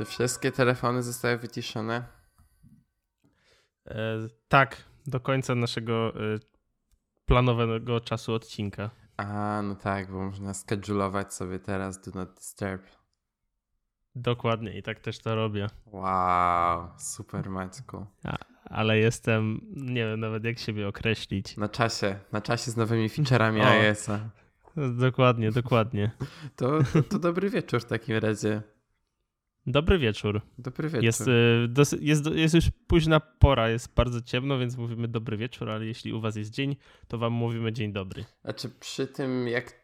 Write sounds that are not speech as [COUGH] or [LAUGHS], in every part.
Czy wszystkie telefony zostały wyciszone? E, tak, do końca naszego e, planowanego czasu odcinka. A, no tak, bo można schedulować sobie teraz Do Not Disturb. Dokładnie i tak też to robię. Wow, super Maćku. A, ale jestem, nie wiem nawet jak siebie określić. Na czasie, na czasie z nowymi featureami iOS-a. Dokładnie, dokładnie. [LAUGHS] To, to, to dobry wieczór w takim razie. Dobry wieczór. Dobry wieczór. Jest, y, jest, jest już późna pora, jest bardzo ciemno, więc mówimy dobry wieczór, ale jeśli u was jest dzień, to wam mówimy dzień dobry. Znaczy przy tym, jak,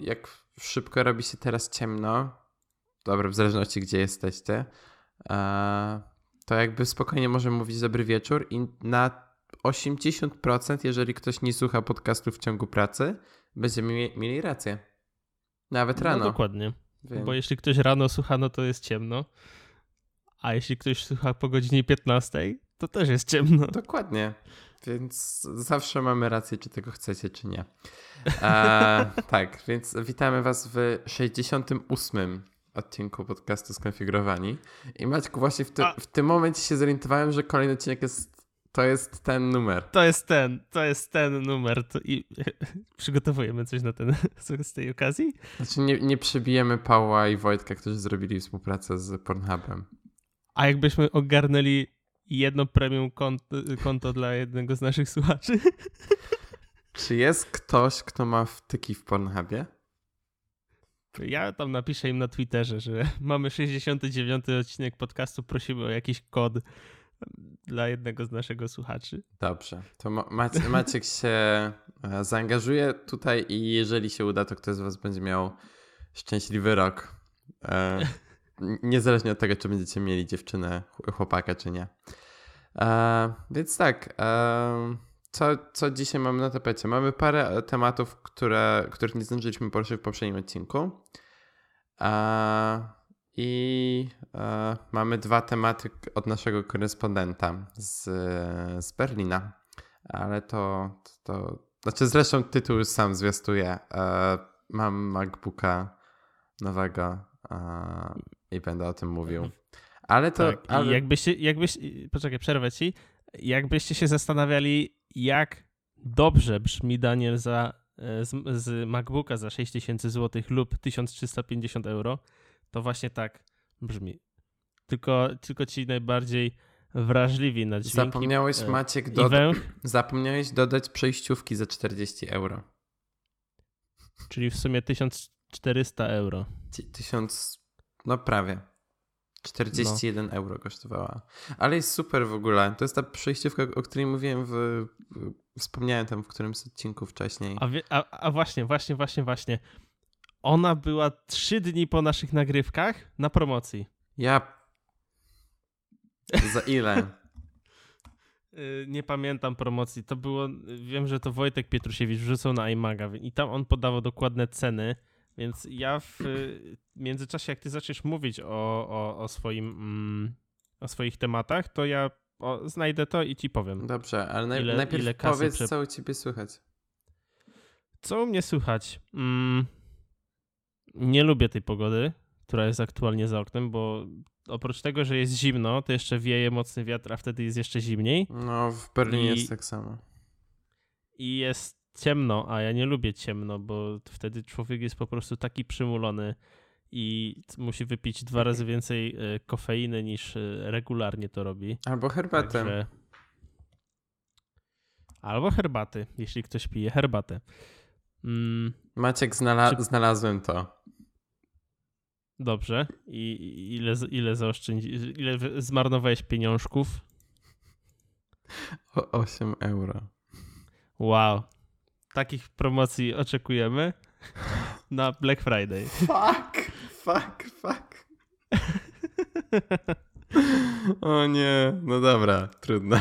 jak szybko robi się teraz ciemno, dobra, w zależności gdzie jesteście, to jakby spokojnie możemy mówić dobry wieczór i na 80%, jeżeli ktoś nie słucha podcastu w ciągu pracy, będziemy mieli rację. Nawet no, rano. No dokładnie. Wiem. Bo jeśli ktoś rano słucha, no to jest ciemno. A jeśli ktoś słucha po godzinie 15, to też jest ciemno. Dokładnie. Więc zawsze mamy rację, czy tego chcecie, czy nie. E, [LAUGHS] tak, więc witamy Was w 68 odcinku podcastu Skonfigurowani. I Maćku, właśnie w, ty, w tym momencie się zorientowałem, że kolejny odcinek jest to jest ten numer. To jest ten, to jest ten numer. To I [LAUGHS] przygotowujemy coś na ten, [LAUGHS] z tej okazji? Znaczy nie, nie przebijemy Pawła i Wojtka, którzy zrobili współpracę z Pornhubem. A jakbyśmy ogarnęli jedno premium konto, konto dla jednego z naszych słuchaczy? [LAUGHS] Czy jest ktoś, kto ma wtyki w Pornhubie? Ja tam napiszę im na Twitterze, że mamy 69 odcinek podcastu, prosimy o jakiś kod dla jednego z naszego słuchaczy. Dobrze, to [LAUGHS] Maciek, się e, zaangażuje tutaj i jeżeli się uda, to ktoś z was będzie miał szczęśliwy rok. E, niezależnie od tego, czy będziecie mieli dziewczynę, chłopaka, czy nie. E, więc tak, e, co, co dzisiaj mamy na tapecie? Mamy parę tematów, które, których nie zdążyliśmy poruszyć w poprzednim odcinku. E, i e, mamy dwa tematy od naszego korespondenta z, z Berlina. Ale to, to. Znaczy, zresztą tytuł już sam zwiastuje. E, mam MacBooka nowego e, i będę o tym mówił. Ale to. Tak, ale... jakbyście, jakbyś, poczekaj, przerwę ci. Jakbyście się zastanawiali, jak dobrze brzmi Daniel za, e, z, z MacBooka za 6000 zł lub 1350 euro, to właśnie tak brzmi. Tylko, tylko ci najbardziej wrażliwi na dźwięki. Zapomniałeś, e, Maciek, doda zapomniałeś dodać przejściówki za 40 euro. Czyli w sumie 1400 euro. 1000, no prawie. 41 no. euro kosztowała. Ale jest super w ogóle. To jest ta przejściówka, o której mówiłem w, wspomniałem tam w którymś z odcinków wcześniej. A, wie, a, a właśnie, właśnie, właśnie, właśnie. Ona była trzy dni po naszych nagrywkach na promocji. Ja. Za ile? [LAUGHS] Y, nie pamiętam promocji. To było. Wiem, że to Wojtek Pietrusiewicz wrzucał na iMaga i tam on podawał dokładne ceny. Więc ja w międzyczasie, jak ty zaczniesz mówić o, o, o swoim. Mm, o swoich tematach, to ja o, znajdę to i ci powiem. Dobrze, ale naj, ile, najpierw ile powiedz, prze... co u ciebie słychać. Co u mnie słychać? Mm, nie lubię tej pogody, która jest aktualnie za oknem, bo oprócz tego, że jest zimno, to jeszcze wieje mocny wiatr, a wtedy jest jeszcze zimniej. No, w Berlinie I, jest tak samo. I jest ciemno, a ja nie lubię ciemno, bo wtedy człowiek jest po prostu taki przymulony i musi wypić dwa razy więcej e, kofeiny niż e, regularnie to robi. Albo herbatę. Także... Albo herbaty, jeśli ktoś pije herbatę. Mm. Maciek, znala- znalazłem to. Dobrze. I ile, ile zaoszczędzi, ile zmarnowałeś pieniążków? O 8 euro. Wow. Takich promocji oczekujemy [LAUGHS] na Black Friday. Fuck, fuck, fuck. [LAUGHS] o nie, no dobra, trudno.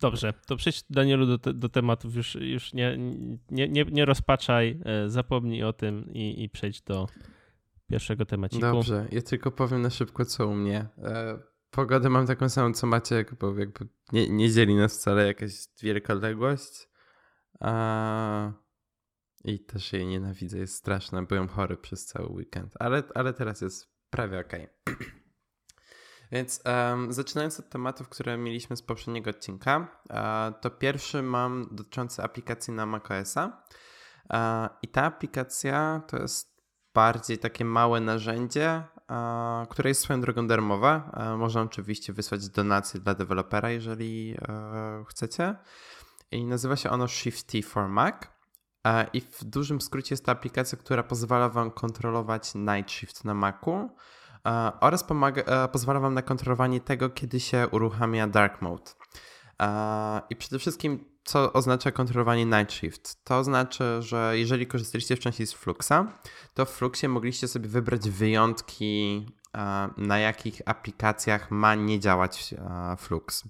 Dobrze, to przejdź Danielu do, te, do tematów, już, już nie, nie, nie, nie rozpaczaj, e, zapomnij o tym i, i przejdź do pierwszego temaciku. Dobrze, ja tylko powiem na szybko co u mnie. E, pogodę mam taką samą co macie, bo jakby nie, nie dzieli nas wcale jakaś wielka odległość. A I też jej nienawidzę, jest straszna. Byłem chory przez cały weekend, ale, ale teraz jest prawie ok. [CLEARS THROAT] Więc um, zaczynając od tematów, które mieliśmy z poprzedniego odcinka, uh, to pierwszy mam dotyczący aplikacji na macOSa. Uh, I ta aplikacja to jest bardziej takie małe narzędzie, uh, które jest swoją drogą darmowe. Można oczywiście wysłać donacje dla dewelopera, jeżeli chcecie. I nazywa się ono Shifty for Mac. I w dużym skrócie jest to aplikacja, która pozwala Wam kontrolować Night Shift na Macu oraz pomaga, e, pozwala Wam na kontrolowanie tego, kiedy się uruchamia Dark Mode. I przede wszystkim, co oznacza kontrolowanie Night Shift? To znaczy, że jeżeli korzystaliście wcześniej z Fluxa, to w Fluxie mogliście sobie wybrać wyjątki, na jakich aplikacjach ma nie działać Flux.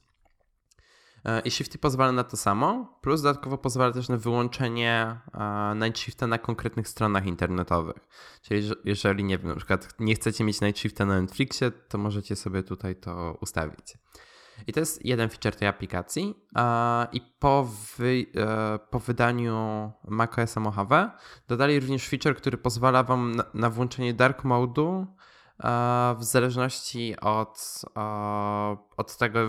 E, I Shifty pozwala na to samo, plus dodatkowo pozwala też na wyłączenie e, Night Shifta na konkretnych stronach internetowych. Czyli jeżeli, nie wiem, na przykład nie chcecie mieć Night Shifta na Netflixie, to możecie sobie tutaj to ustawić. I to jest jeden feature tej aplikacji. E, I po, wy, po wydaniu macOS Mojave dodali również feature, który pozwala Wam na, na włączenie dark mode'u w zależności od, od tego,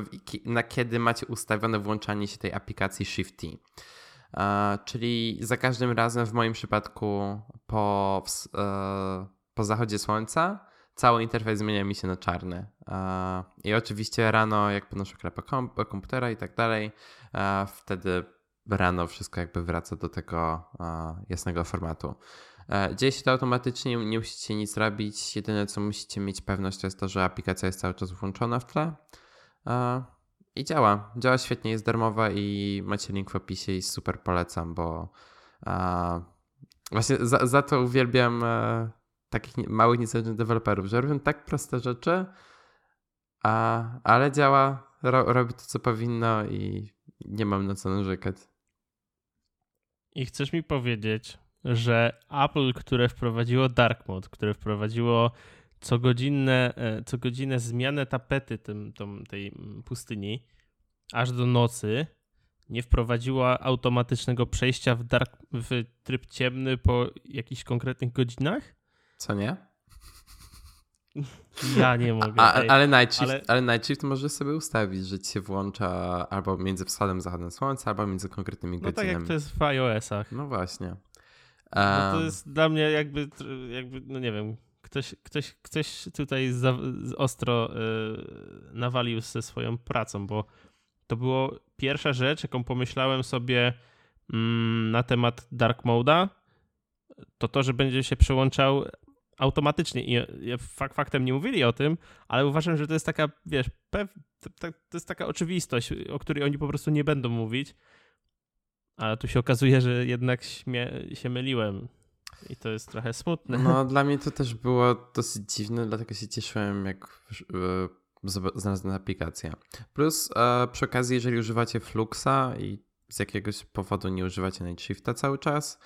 na kiedy macie ustawione włączanie się tej aplikacji Shifty. Czyli za każdym razem w moim przypadku po, e, po zachodzie słońca cały interfejs zmienia mi się na czarny. I oczywiście rano, jak podnoszę klapę komputera i tak dalej, wtedy rano wszystko jakby wraca do tego jasnego formatu. E, dzieje się to automatycznie, nie musicie nic robić. Jedyne co musicie mieć pewność to jest to, że aplikacja jest cały czas włączona w tle. E, I działa. Działa świetnie, jest darmowa i macie link w opisie i super polecam, bo e, właśnie za, za to uwielbiam takich małych, niezależnych deweloperów, że robią tak proste rzeczy, a, ale działa, ro, robi to co powinno i nie mam na co narzekać. I chcesz mi powiedzieć, że Apple, które wprowadziło Dark Mode, które wprowadziło cogodzinne, e, cogodzinne zmianę tapety tym, tą, tej pustyni aż do nocy, nie wprowadziła automatycznego przejścia w, dark, w tryb ciemny po jakichś konkretnych godzinach? Co nie? Ja nie mogę. A, ale, night shift, ale... ale night shift możesz sobie ustawić, że ci się włącza albo między wschodem a zachodem słońca, albo między konkretnymi godzinami. No tak jak to jest w iOS-ach. No właśnie. No to jest dla mnie jakby, jakby no nie wiem, ktoś, ktoś, ktoś tutaj za, ostro y, nawalił ze swoją pracą, bo to było pierwsza rzecz, jaką pomyślałem sobie mm, na temat Dark Mode'a, to to, że będzie się przełączał automatycznie. I fakt, faktem nie mówili o tym, ale uważam, że to jest taka, wiesz, pew, to, to jest taka oczywistość, o której oni po prostu nie będą mówić. Ale tu się okazuje, że jednak się myliłem. I to jest trochę smutne. No, dla mnie to też było dosyć dziwne, dlatego się cieszyłem, jak e, znalazłem aplikację. Plus e, przy okazji, jeżeli używacie Fluxa i z jakiegoś powodu nie używacie Nightshifta cały czas,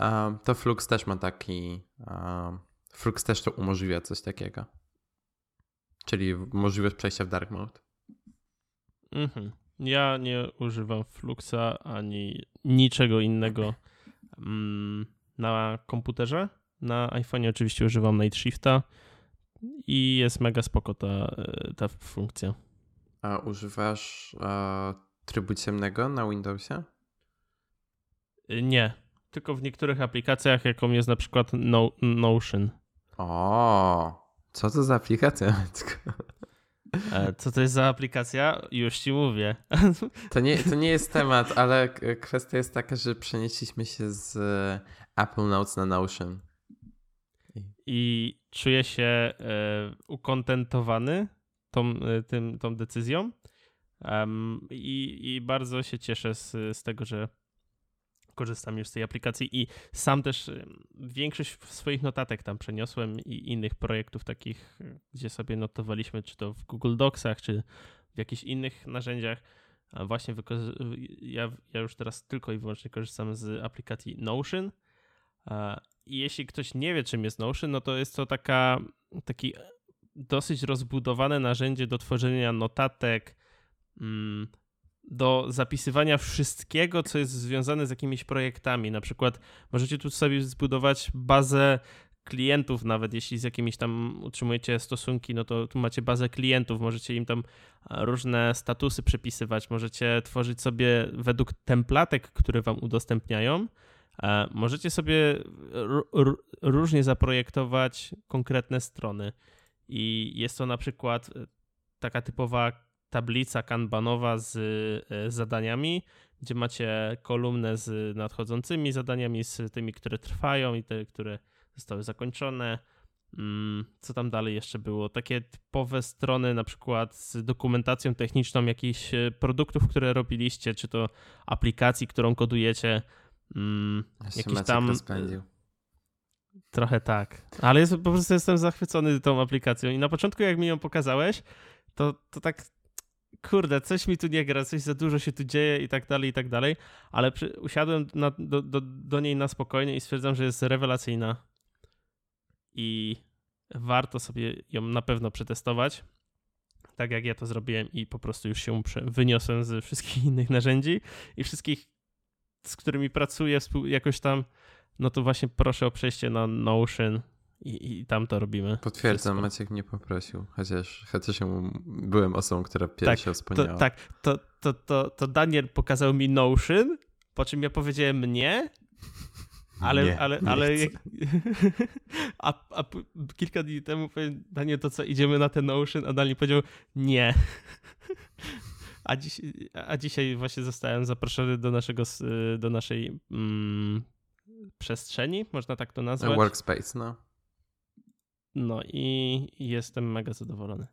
e, to Flux też ma taki. Flux też to umożliwia coś takiego. Czyli możliwość przejścia w dark mode. Mhm. Ja nie używam Fluxa ani niczego innego mm, na komputerze. Na iPhone oczywiście używam Night Shifta i jest mega spoko ta, ta funkcja. A używasz e, trybu ciemnego na Windowsie? Nie, tylko w niektórych aplikacjach, jaką jest na przykład no, Notion. O, co to za aplikacja? [LAUGHS] E, co to jest za aplikacja? Już ci mówię. [LAUGHS] To nie, to nie jest temat, ale kwestia jest taka, że przenieśliśmy się z Apple Notes na Notion. I czuję się e, ukontentowany tą, e, tym, tą decyzją. Um, i, I bardzo się cieszę z, z tego, że korzystam już z tej aplikacji i sam też większość swoich notatek tam przeniosłem i innych projektów takich, gdzie sobie notowaliśmy, czy to w Google Docsach, czy w jakichś innych narzędziach. Właśnie ja, ja już teraz tylko i wyłącznie korzystam z aplikacji Notion. I jeśli ktoś nie wie, czym jest Notion, no to jest to taka, taki dosyć rozbudowane narzędzie do tworzenia notatek, mm, do zapisywania wszystkiego, co jest związane z jakimiś projektami. Na przykład możecie tu sobie zbudować bazę klientów, nawet jeśli z jakimiś tam utrzymujecie stosunki, no to tu macie bazę klientów, możecie im tam różne statusy przypisywać, możecie tworzyć sobie według templatek, które wam udostępniają. E, możecie sobie różnie zaprojektować konkretne strony. I jest to na przykład taka typowa tablica kanbanowa z e, zadaniami, gdzie macie kolumnę z nadchodzącymi zadaniami, z tymi, które trwają i te, które zostały zakończone. Mm, co tam dalej jeszcze było? Takie typowe strony, na przykład z dokumentacją techniczną jakichś e, produktów, które robiliście, czy to aplikacji, którą kodujecie. Mm, jakiś tam. Rozpędził. Trochę tak. Ale jest, po prostu jestem zachwycony tą aplikacją. I na początku, jak mi ją pokazałeś, to, to tak kurde, coś mi tu nie gra, coś za dużo się tu dzieje i tak dalej, i tak dalej, ale przy, usiadłem na, do, do, do niej na spokojnie i stwierdzam, że jest rewelacyjna. I warto sobie ją na pewno przetestować, tak jak ja to zrobiłem i po prostu już się wyniosłem ze wszystkich [LAUGHS] innych narzędzi i wszystkich, z którymi pracuję jakoś tam, no to właśnie proszę o przejście na Notion, i, i tam to robimy. Potwierdzam, Wszystko. Maciek mnie poprosił, chociaż, chociaż ja byłem osobą, która pierwsza tak, wspomniała. To, tak, to, to, to, to Daniel pokazał mi Notion, po czym ja powiedziałem nie, ale, nie, ale, nie ale [LAUGHS] a, a, kilka dni temu powiedziałem, Daniel, to co, idziemy na ten Notion? A Daniel powiedział nie. [LAUGHS] A, dziś, a dzisiaj właśnie zostałem zaproszony do naszego, do naszej mm, przestrzeni, można tak to nazwać. Workspace, no. No i jestem mega zadowolony.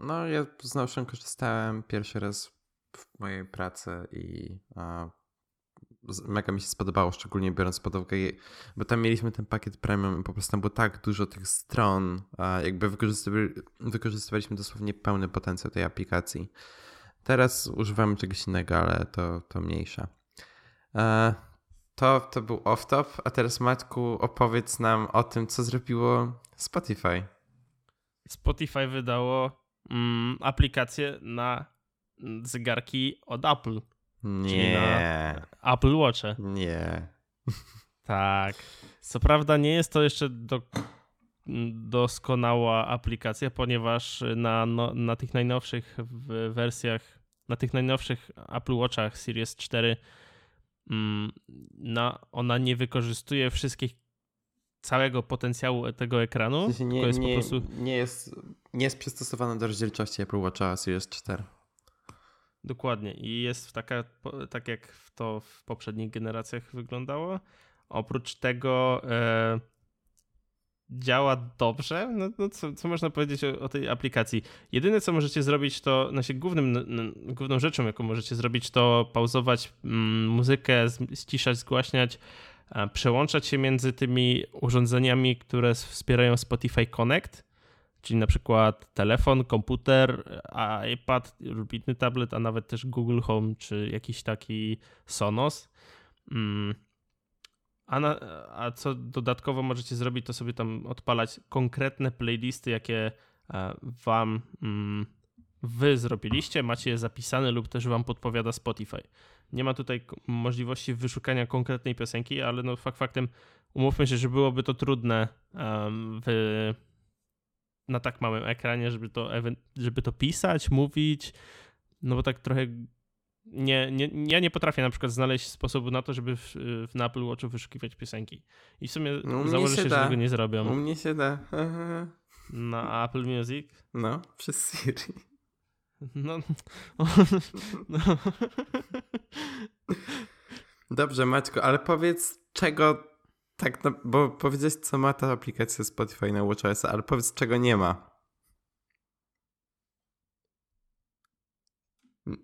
No, ja z Notion korzystałem pierwszy raz w mojej pracy i a, mega mi się spodobało, szczególnie biorąc pod uwagę, bo tam mieliśmy ten pakiet premium i po prostu tam było tak dużo tych stron, a jakby wykorzystywali, wykorzystywaliśmy dosłownie pełny potencjał tej aplikacji. Teraz używamy czegoś innego, ale to, to mniejsza. E, to, to był off-top, a teraz Matku opowiedz nam o tym, co zrobiło Spotify. Spotify wydało mm, aplikację na zegarki od Apple. Nie. Apple Watche. Nie. [LAUGHS] Tak. Co prawda nie jest to jeszcze do, doskonała aplikacja, ponieważ na, no, na tych najnowszych wersjach, na tych najnowszych Apple Watchach Series 4 mm, na, ona nie wykorzystuje wszystkich całego potencjału tego ekranu. W sensie nie, jest nie, prostu... nie, jest, nie jest przystosowana do rozdzielczości Apple Watcha Series 4. Dokładnie. I jest taka, tak jak to w poprzednich generacjach wyglądało. Oprócz tego e, działa dobrze. No, no co, co, można powiedzieć o, o, tej aplikacji? Jedyne, co możecie zrobić, to znaczy głównym, główną rzeczą, jaką możecie zrobić, to pauzować mm, muzykę, ściszać, zgłaśniać, przełączać się między tymi urządzeniami, które wspierają Spotify Connect, czyli na przykład telefon, komputer, iPad lub inny tablet, a nawet też Google Home czy jakiś taki Sonos. Mm. A, na, a co dodatkowo możecie zrobić, to sobie tam odpalać konkretne playlisty, jakie e, wam mm, wy zrobiliście, macie je zapisane lub też wam podpowiada Spotify. Nie ma tutaj możliwości wyszukania konkretnej piosenki, ale no fakt faktem umówmy się, że byłoby to trudne um, w, na tak małym ekranie, żeby to, żeby to pisać, mówić, no bo tak trochę nie, nie, ja nie potrafię na przykład znaleźć sposobu na to, żeby w, w na Apple Watchu wyszukiwać piosenki. I w sumie no, założę się, się że tego nie zrobią. U mnie się da. [LAUGHS] Na Apple Music? No, przez Siri. [LAUGHS] No, no. [LAUGHS] Dobrze, Maćko, ale powiedz, czego tak, no, bo powiedziałeś, co ma ta aplikacja Spotify na WatchOS, ale powiedz, czego nie ma.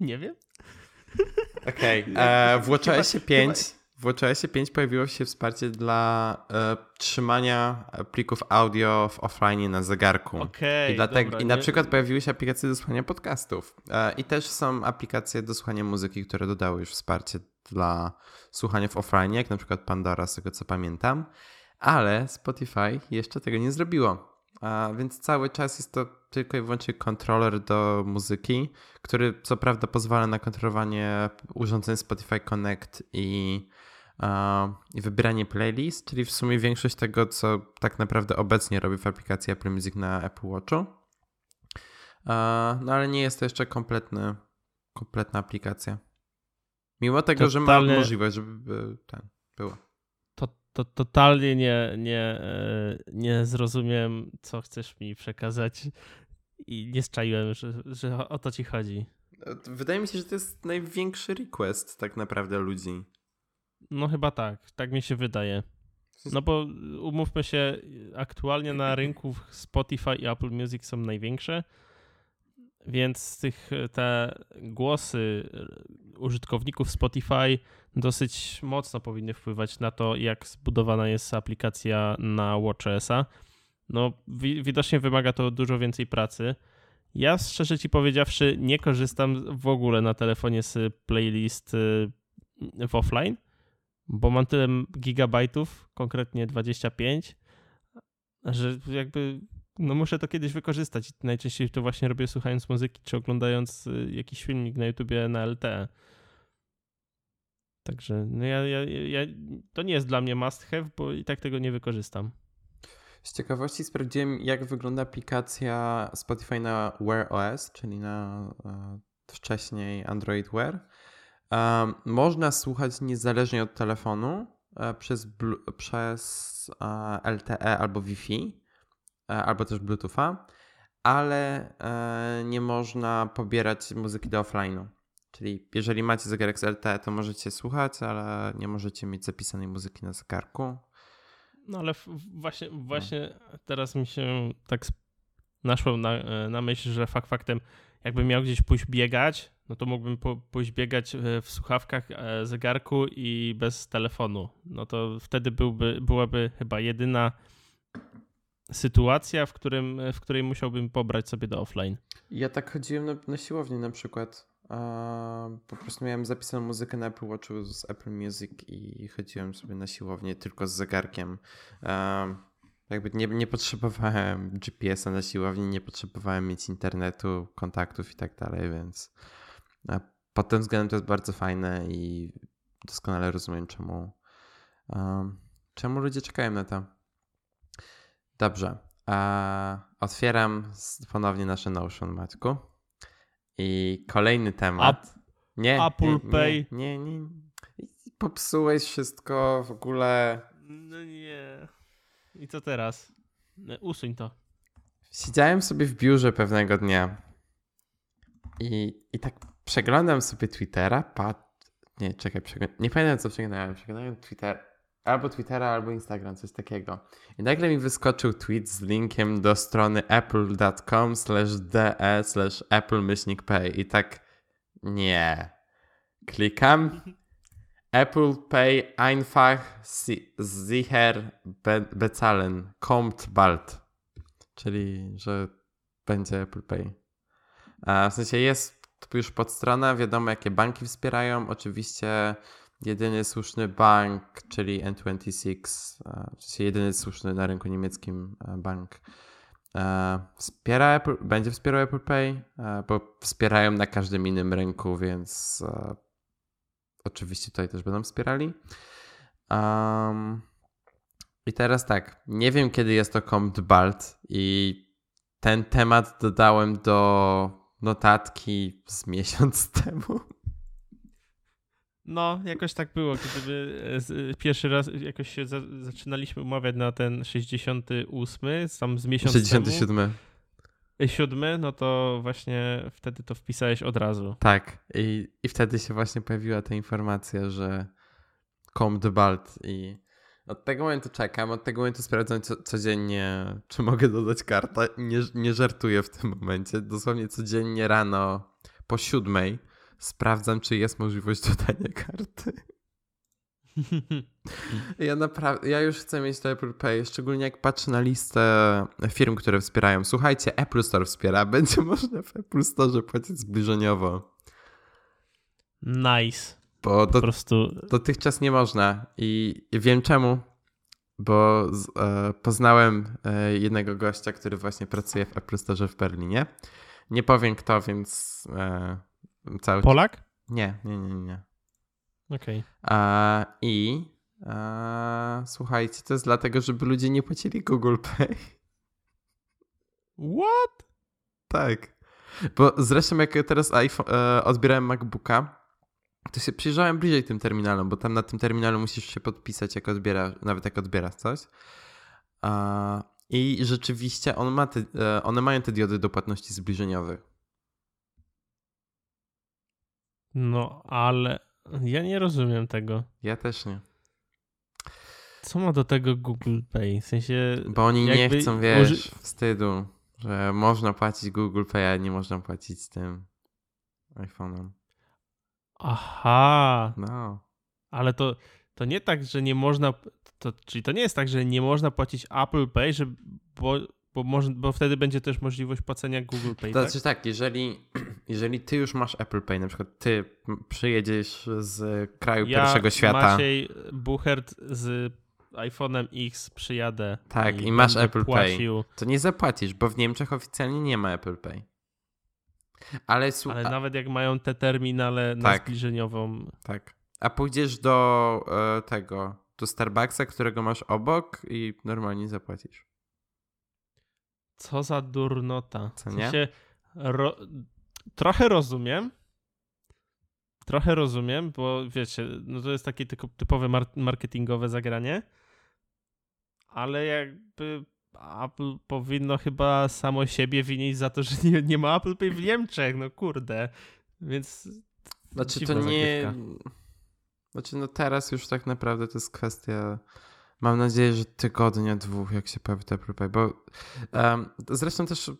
Nie wiem. [LAUGHS] Okej, okay. E, w WatchOS 5 w WatchOS 5 pojawiło się wsparcie dla e, trzymania plików audio w offline na zegarku. Okay, I, dlatego, dobra, I na nie... przykład pojawiły się aplikacje do słuchania podcastów. E, I też są aplikacje do słuchania muzyki, które dodały już wsparcie dla słuchania w offline, jak na przykład Pandora, z tego co pamiętam. Ale Spotify jeszcze tego nie zrobiło. A więc cały czas jest to tylko i wyłącznie kontroler do muzyki, który co prawda pozwala na kontrolowanie urządzeń Spotify Connect i, i wybieranie playlist, czyli w sumie większość tego, co tak naprawdę obecnie robi w aplikacji Apple Music na Apple Watchu. no ale nie jest to jeszcze kompletny, kompletna aplikacja. Mimo tego, Totalnie... że ma możliwość, żeby ten było to totalnie nie, nie, e, nie zrozumiem, co chcesz mi przekazać i nie zczaiłem, że, że o to ci chodzi. Wydaje mi się, że to jest największy request tak naprawdę ludzi. No chyba tak, tak mi się wydaje. No bo umówmy się, aktualnie na [CLEARS THROAT] rynku Spotify i Apple Music są największe, więc tych, te głosy użytkowników Spotify dosyć mocno powinny wpływać na to, jak zbudowana jest aplikacja na WatchOS-a. No, widocznie wymaga to dużo więcej pracy. Ja szczerze ci powiedziawszy, nie korzystam w ogóle na telefonie z playlist y, w offline, bo mam tyle gigabajtów, konkretnie 25, że jakby no muszę to kiedyś wykorzystać. Najczęściej to właśnie robię słuchając muzyki, czy oglądając y, jakiś filmik na YouTubie na LTE. Także no ja, ja, ja, to nie jest dla mnie must have, bo i tak tego nie wykorzystam. Z ciekawości sprawdziłem, jak wygląda aplikacja Spotify na Wear OS, czyli na e, wcześniej Android Wear. Można słuchać niezależnie od telefonu e, przez, przez e, LTE albo Wi-Fi, albo też Bluetootha, ale nie można pobierać muzyki do offline'u. Czyli jeżeli macie zegarek z LTE, to możecie słuchać, ale nie możecie mieć zapisanej muzyki na zegarku. No ale właśnie, właśnie no. teraz mi się tak naszło na, e, na myśl, że fakt faktem, jakbym miał gdzieś pójść biegać, no to mógłbym po, pójść biegać e, w słuchawkach e, zegarku i bez telefonu. No to wtedy byłby, byłaby chyba jedyna sytuacja, w, którym, w której musiałbym pobrać sobie do offline. Ja tak chodziłem na, na siłownię na przykład po prostu miałem zapisaną muzykę na Apple Watchu z Apple Music i chodziłem sobie na siłownię tylko z zegarkiem. jakby nie, nie potrzebowałem GPS-a na siłowni, nie potrzebowałem mieć internetu, kontaktów i tak dalej, więc pod tym względem to jest bardzo fajne i doskonale rozumiem, czemu, czemu ludzie czekają na to. Dobrze. otwieram ponownie nasze Notion, Maćku. I kolejny temat. nie, Apple nie, Pay. Nie, nie, nie. Popsułeś wszystko w ogóle. No nie. I co teraz? Usuń to. Siedziałem sobie w biurze pewnego dnia i, i tak przeglądam sobie Twittera, pat... Nie, czekaj, przeglądam. nie pamiętam co przeglądałem. Przeglądałem Twitter, albo Twittera, albo Instagram, coś takiego. I nagle mi wyskoczył tweet z linkiem do strony apple.com slash de slash apple pay i tak nie. Klikam. [LAUGHS] Apple Pay einfach sicher bezahlen, kommt bald. Czyli, że będzie Apple Pay. A w sensie jest już podstrona, wiadomo jakie banki wspierają. Oczywiście jedyny słuszny bank, czyli N26, w sensie jedyny słuszny na rynku niemieckim bank, wspiera Apple, będzie wspierał Apple Pay, bo wspierają na każdym innym rynku, więc oczywiście tutaj też będą wspierali. Um, I teraz tak, nie wiem kiedy jest to Compt Balt i ten temat dodałem do notatki z miesiąc [LAUGHS] temu. No, jakoś tak było. Gdyby e, pierwszy raz jakoś się za, zaczynaliśmy umawiać na ten 68, tam z miesiąca 67. Temu, 7, no to właśnie wtedy to wpisałeś od razu. Tak, i, i wtedy się właśnie pojawiła ta informacja, że de Balt i od tego momentu czekam, od tego momentu sprawdzam co, codziennie, czy mogę dodać kartę. Nie, nie żartuję w tym momencie. Dosłownie codziennie rano po siódmej sprawdzam, czy jest możliwość dodania karty. [LAUGHS] Ja naprawdę, ja już chcę mieć to Apple Pay, szczególnie jak patrzę na listę firm, które wspierają. Słuchajcie, Apple Store wspiera, [LAUGHS] będzie można w Apple Store płacić zbliżeniowo. Nice. Bo do, po prostu... dotychczas nie można i wiem czemu. bo z, e, poznałem e, jednego gościa, który właśnie pracuje w Apple Store w Berlinie. Nie powiem kto, więc e, cały Polak? Nie, nie, nie, nie. Okej. Okay. I a, słuchajcie, to jest dlatego, żeby ludzie nie płacili Google Pay. What? Tak. Bo zresztą jak teraz iPhone, e, odbierałem MacBooka, to się przyjrzałem bliżej tym terminalom, bo tam na tym terminalu musisz się podpisać, jak odbiera, nawet jak odbierasz coś. I rzeczywiście on ma te, e, one mają te diody do płatności zbliżeniowych. No, ale ja nie rozumiem tego. Ja też nie. Co ma do tego Google Pay? W sensie. Bo oni nie chcą, wiesz, uży... wstydu, że można płacić Google Pay, a nie można płacić tym iPhone'em. Aha. No. Ale to, to nie tak, że nie można. To, czyli to nie jest tak, że nie można płacić Apple Pay, że, bo, bo, może, bo wtedy będzie też możliwość płacenia Google Pay. To tak? znaczy tak, jeżeli, [CLEARS THROAT] jeżeli ty już masz Apple Pay, na przykład ty przyjedziesz z kraju ja, pierwszego świata. Maciej Buchert z iPhone'em X przyjadę. Tak, i, i masz Apple płacił. Pay. To nie zapłacisz, bo w Niemczech oficjalnie nie ma Apple Pay. Ale, Ale nawet jak mają te terminale na tak, zbliżeniową. Tak. A pójdziesz do e, tego, do Starbucksa, którego masz obok i normalnie zapłacisz. Co za durnota. Co nie? W sensie, ro... trochę rozumiem. Trochę rozumiem, bo wiecie, no to jest takie typowe marketingowe zagranie. Ale jakby Apple powinno chyba samo siebie winić za to, że nie, nie ma Apple Pay w Niemczech, no kurde. Więc. Znaczy to nie. Znaczy, no teraz już tak naprawdę to jest kwestia. Mam nadzieję, że tygodnia, dwóch, jak się pojawi Apple Pay, bo um, zresztą też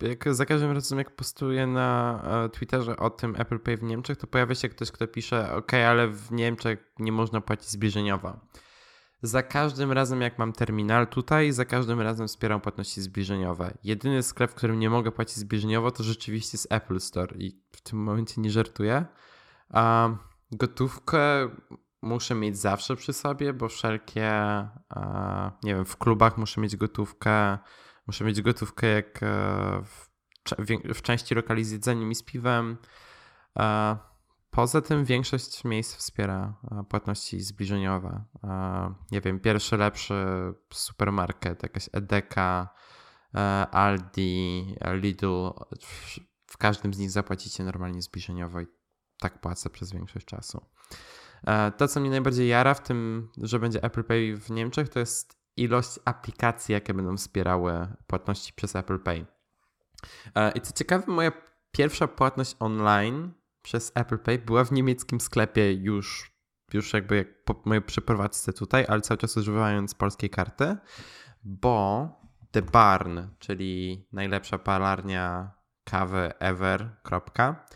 jak za każdym razem jak postuję na e, Twitterze o tym Apple Pay w Niemczech, to pojawia się ktoś, kto pisze, ok, ale w Niemczech nie można płacić zbliżeniowo za każdym razem, jak mam terminal tutaj, za każdym razem wspieram płatności zbliżeniowe. Jedyny sklep, w którym nie mogę płacić zbliżeniowo, to rzeczywiście jest Apple Store i w tym momencie nie żartuję. A gotówkę muszę mieć zawsze przy sobie, bo wszelkie, a, nie wiem, w klubach muszę mieć gotówkę, muszę mieć gotówkę jak e, w, w części lokali z jedzeniem i z piwem. A, Poza tym większość miejsc wspiera e, płatności zbliżeniowe. E, nie wiem, pierwszy lepszy supermarket, jakaś Edeka, e, Aldi, Lidl, w każdym z nich zapłacicie normalnie zbliżeniowo i tak płacę przez większość czasu. To, co mnie najbardziej jara w tym, że będzie Apple Pay w Niemczech, to jest ilość aplikacji, jakie będą wspierały płatności przez Apple Pay. I co ciekawe, moja pierwsza płatność online przez Apple Pay była w niemieckim sklepie już, już jakby jak po mojej przeprowadzce tutaj, ale cały czas używając polskiej karty, bo The Barn, czyli najlepsza palarnia kawy ever, kropka,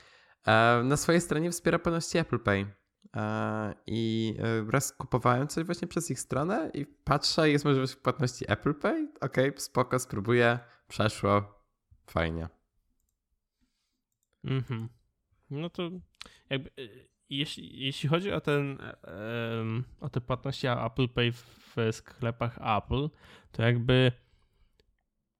e, na swojej stronie wspiera płatności Apple Pay. E, I e, raz kupowałem coś właśnie przez ich stronę i patrzę, jest możliwość płatności Apple Pay. Ok, spoko, spróbuję, przeszło, fajnie. Mhm. No to jakby y, jeśli, jeśli chodzi o ten o te płatności Apple Pay w sklepach Apple, to jakby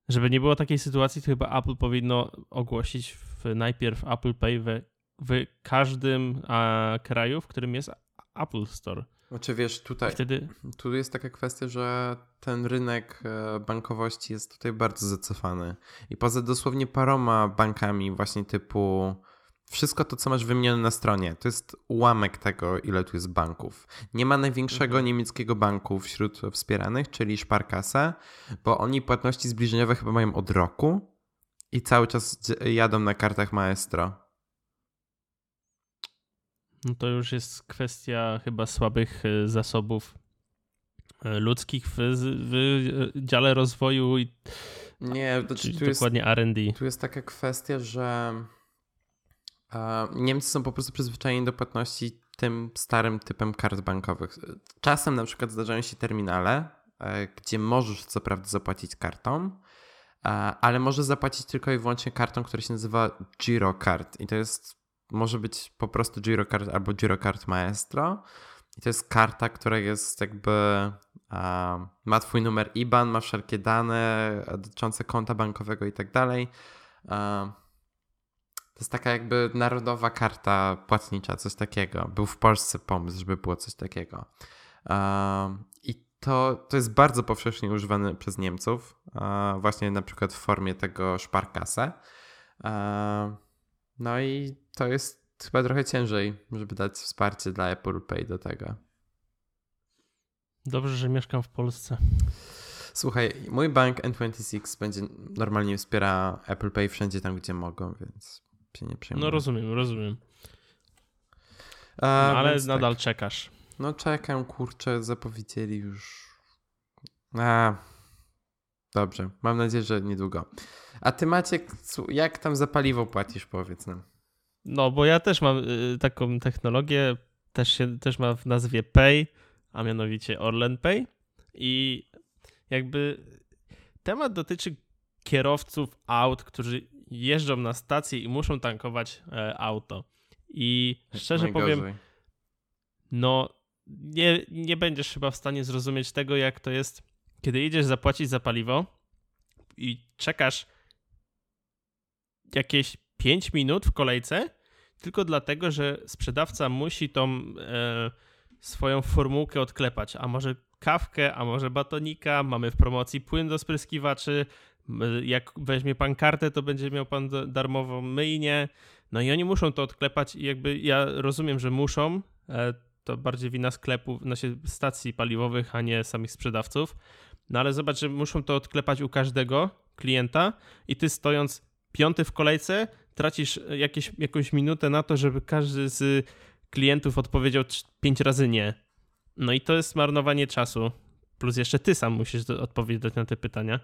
żeby nie było takiej sytuacji, to chyba Apple powinno ogłosić w, najpierw Apple Pay we, w każdym a, kraju, w którym jest Apple Store. Znaczy wiesz, tutaj wtedy... tu jest taka kwestia, że ten rynek e, bankowości jest tutaj bardzo zacofany. I poza dosłownie paroma bankami właśnie typu wszystko to, co masz wymienione na stronie, to jest ułamek tego, ile tu jest banków. Nie ma największego mhm. niemieckiego banku wśród wspieranych, czyli Sparkasse, bo oni płatności zbliżeniowe chyba mają od roku i cały czas jadą na kartach Maestro. No to już jest kwestia chyba słabych e, zasobów e, ludzkich w, w dziale rozwoju i nie, to, tu dokładnie R&D. Tu jest taka kwestia, że Niemcy są po prostu przyzwyczajeni do płatności tym starym typem kart bankowych. Czasem na przykład zdarzają się terminale, e, gdzie możesz co prawda zapłacić kartą, e, ale możesz zapłacić tylko i wyłącznie kartą, która się nazywa Girocard i to jest, może być po prostu Girocard albo Girocard Maestro i to jest karta, która jest jakby ma twój numer IBAN, ma wszelkie dane dotyczące konta bankowego i tak dalej. To jest taka jakby narodowa karta płatnicza, coś takiego. Był w Polsce pomysł, żeby było coś takiego. I to, to jest bardzo powszechnie używane przez Niemców, właśnie na przykład w formie tego Sparkasse. No i to jest chyba trochę ciężej, żeby dać wsparcie dla Apple Pay do tego. Dobrze, że mieszkam w Polsce. Słuchaj, mój bank N26 będzie normalnie wspiera Apple Pay wszędzie tam, gdzie mogą, więc się nie przejmuję. No rozumiem, rozumiem. No, ale nadal tak. czekasz. No czekam, kurczę, zapowiedzieli już. A, dobrze, mam nadzieję, że niedługo. A ty Maciek, jak tam za paliwo płacisz, powiedz nam. No, bo ja też mam y, taką technologię, też, się, też ma w nazwie Pay, a mianowicie Orlen Pay. I jakby temat dotyczy kierowców aut, którzy jeżdżą na stację i muszą tankować e, auto. I szczerze powiem, no nie, nie będziesz chyba w stanie zrozumieć tego, jak to jest, kiedy idziesz zapłacić za paliwo i czekasz jakieś 5 minut w kolejce, tylko dlatego, że sprzedawca musi tą e, swoją formułkę odklepać. A może kawkę, a może batonika, mamy w promocji płyn do spryskiwaczy, jak weźmie pan kartę, to będzie miał pan darmową myjnię. No i oni muszą to odklepać i jakby ja rozumiem, że muszą, e, to bardziej wina sklepów, znaczy stacji paliwowych, a nie samych sprzedawców. No ale zobacz, że muszą to odklepać u każdego klienta i ty stojąc piąty w kolejce, tracisz jakieś, jakąś minutę na to, żeby każdy z klientów odpowiedział pięć razy nie. No i to jest marnowanie czasu. Plus jeszcze ty sam musisz odpowiedzieć na te pytania.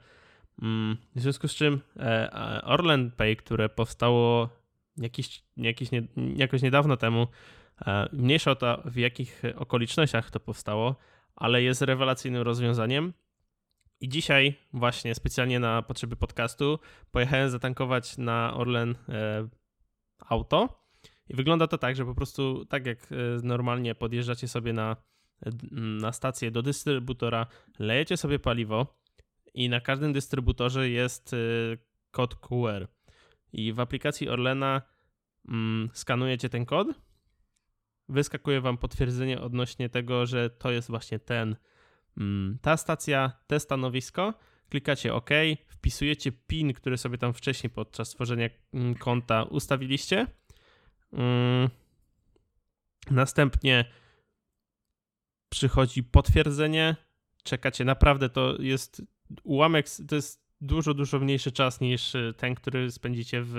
Mm, w związku z czym e, Orlen Pay, które powstało jakiś, jakiś nie, jakoś niedawno temu, e, mniejsza o to, w jakich okolicznościach to powstało, ale jest rewelacyjnym rozwiązaniem. I dzisiaj właśnie specjalnie na potrzeby podcastu pojechałem zatankować na Orlen e, auto. I wygląda to tak, że po prostu tak jak normalnie podjeżdżacie sobie na, na stację do dystrybutora, lejecie sobie paliwo, i na każdym dystrybutorze jest kod QR. I w aplikacji Orlena mm, skanujecie ten kod, wyskakuje wam potwierdzenie odnośnie tego, że to jest właśnie ten, ta stacja, te stanowisko. Klikacie OK, wpisujecie PIN, który sobie tam wcześniej podczas tworzenia mm, konta ustawiliście. Następnie przychodzi potwierdzenie. Czekacie, naprawdę to jest ułamek to jest dużo, dużo mniejszy czas niż y, ten, który spędzicie w,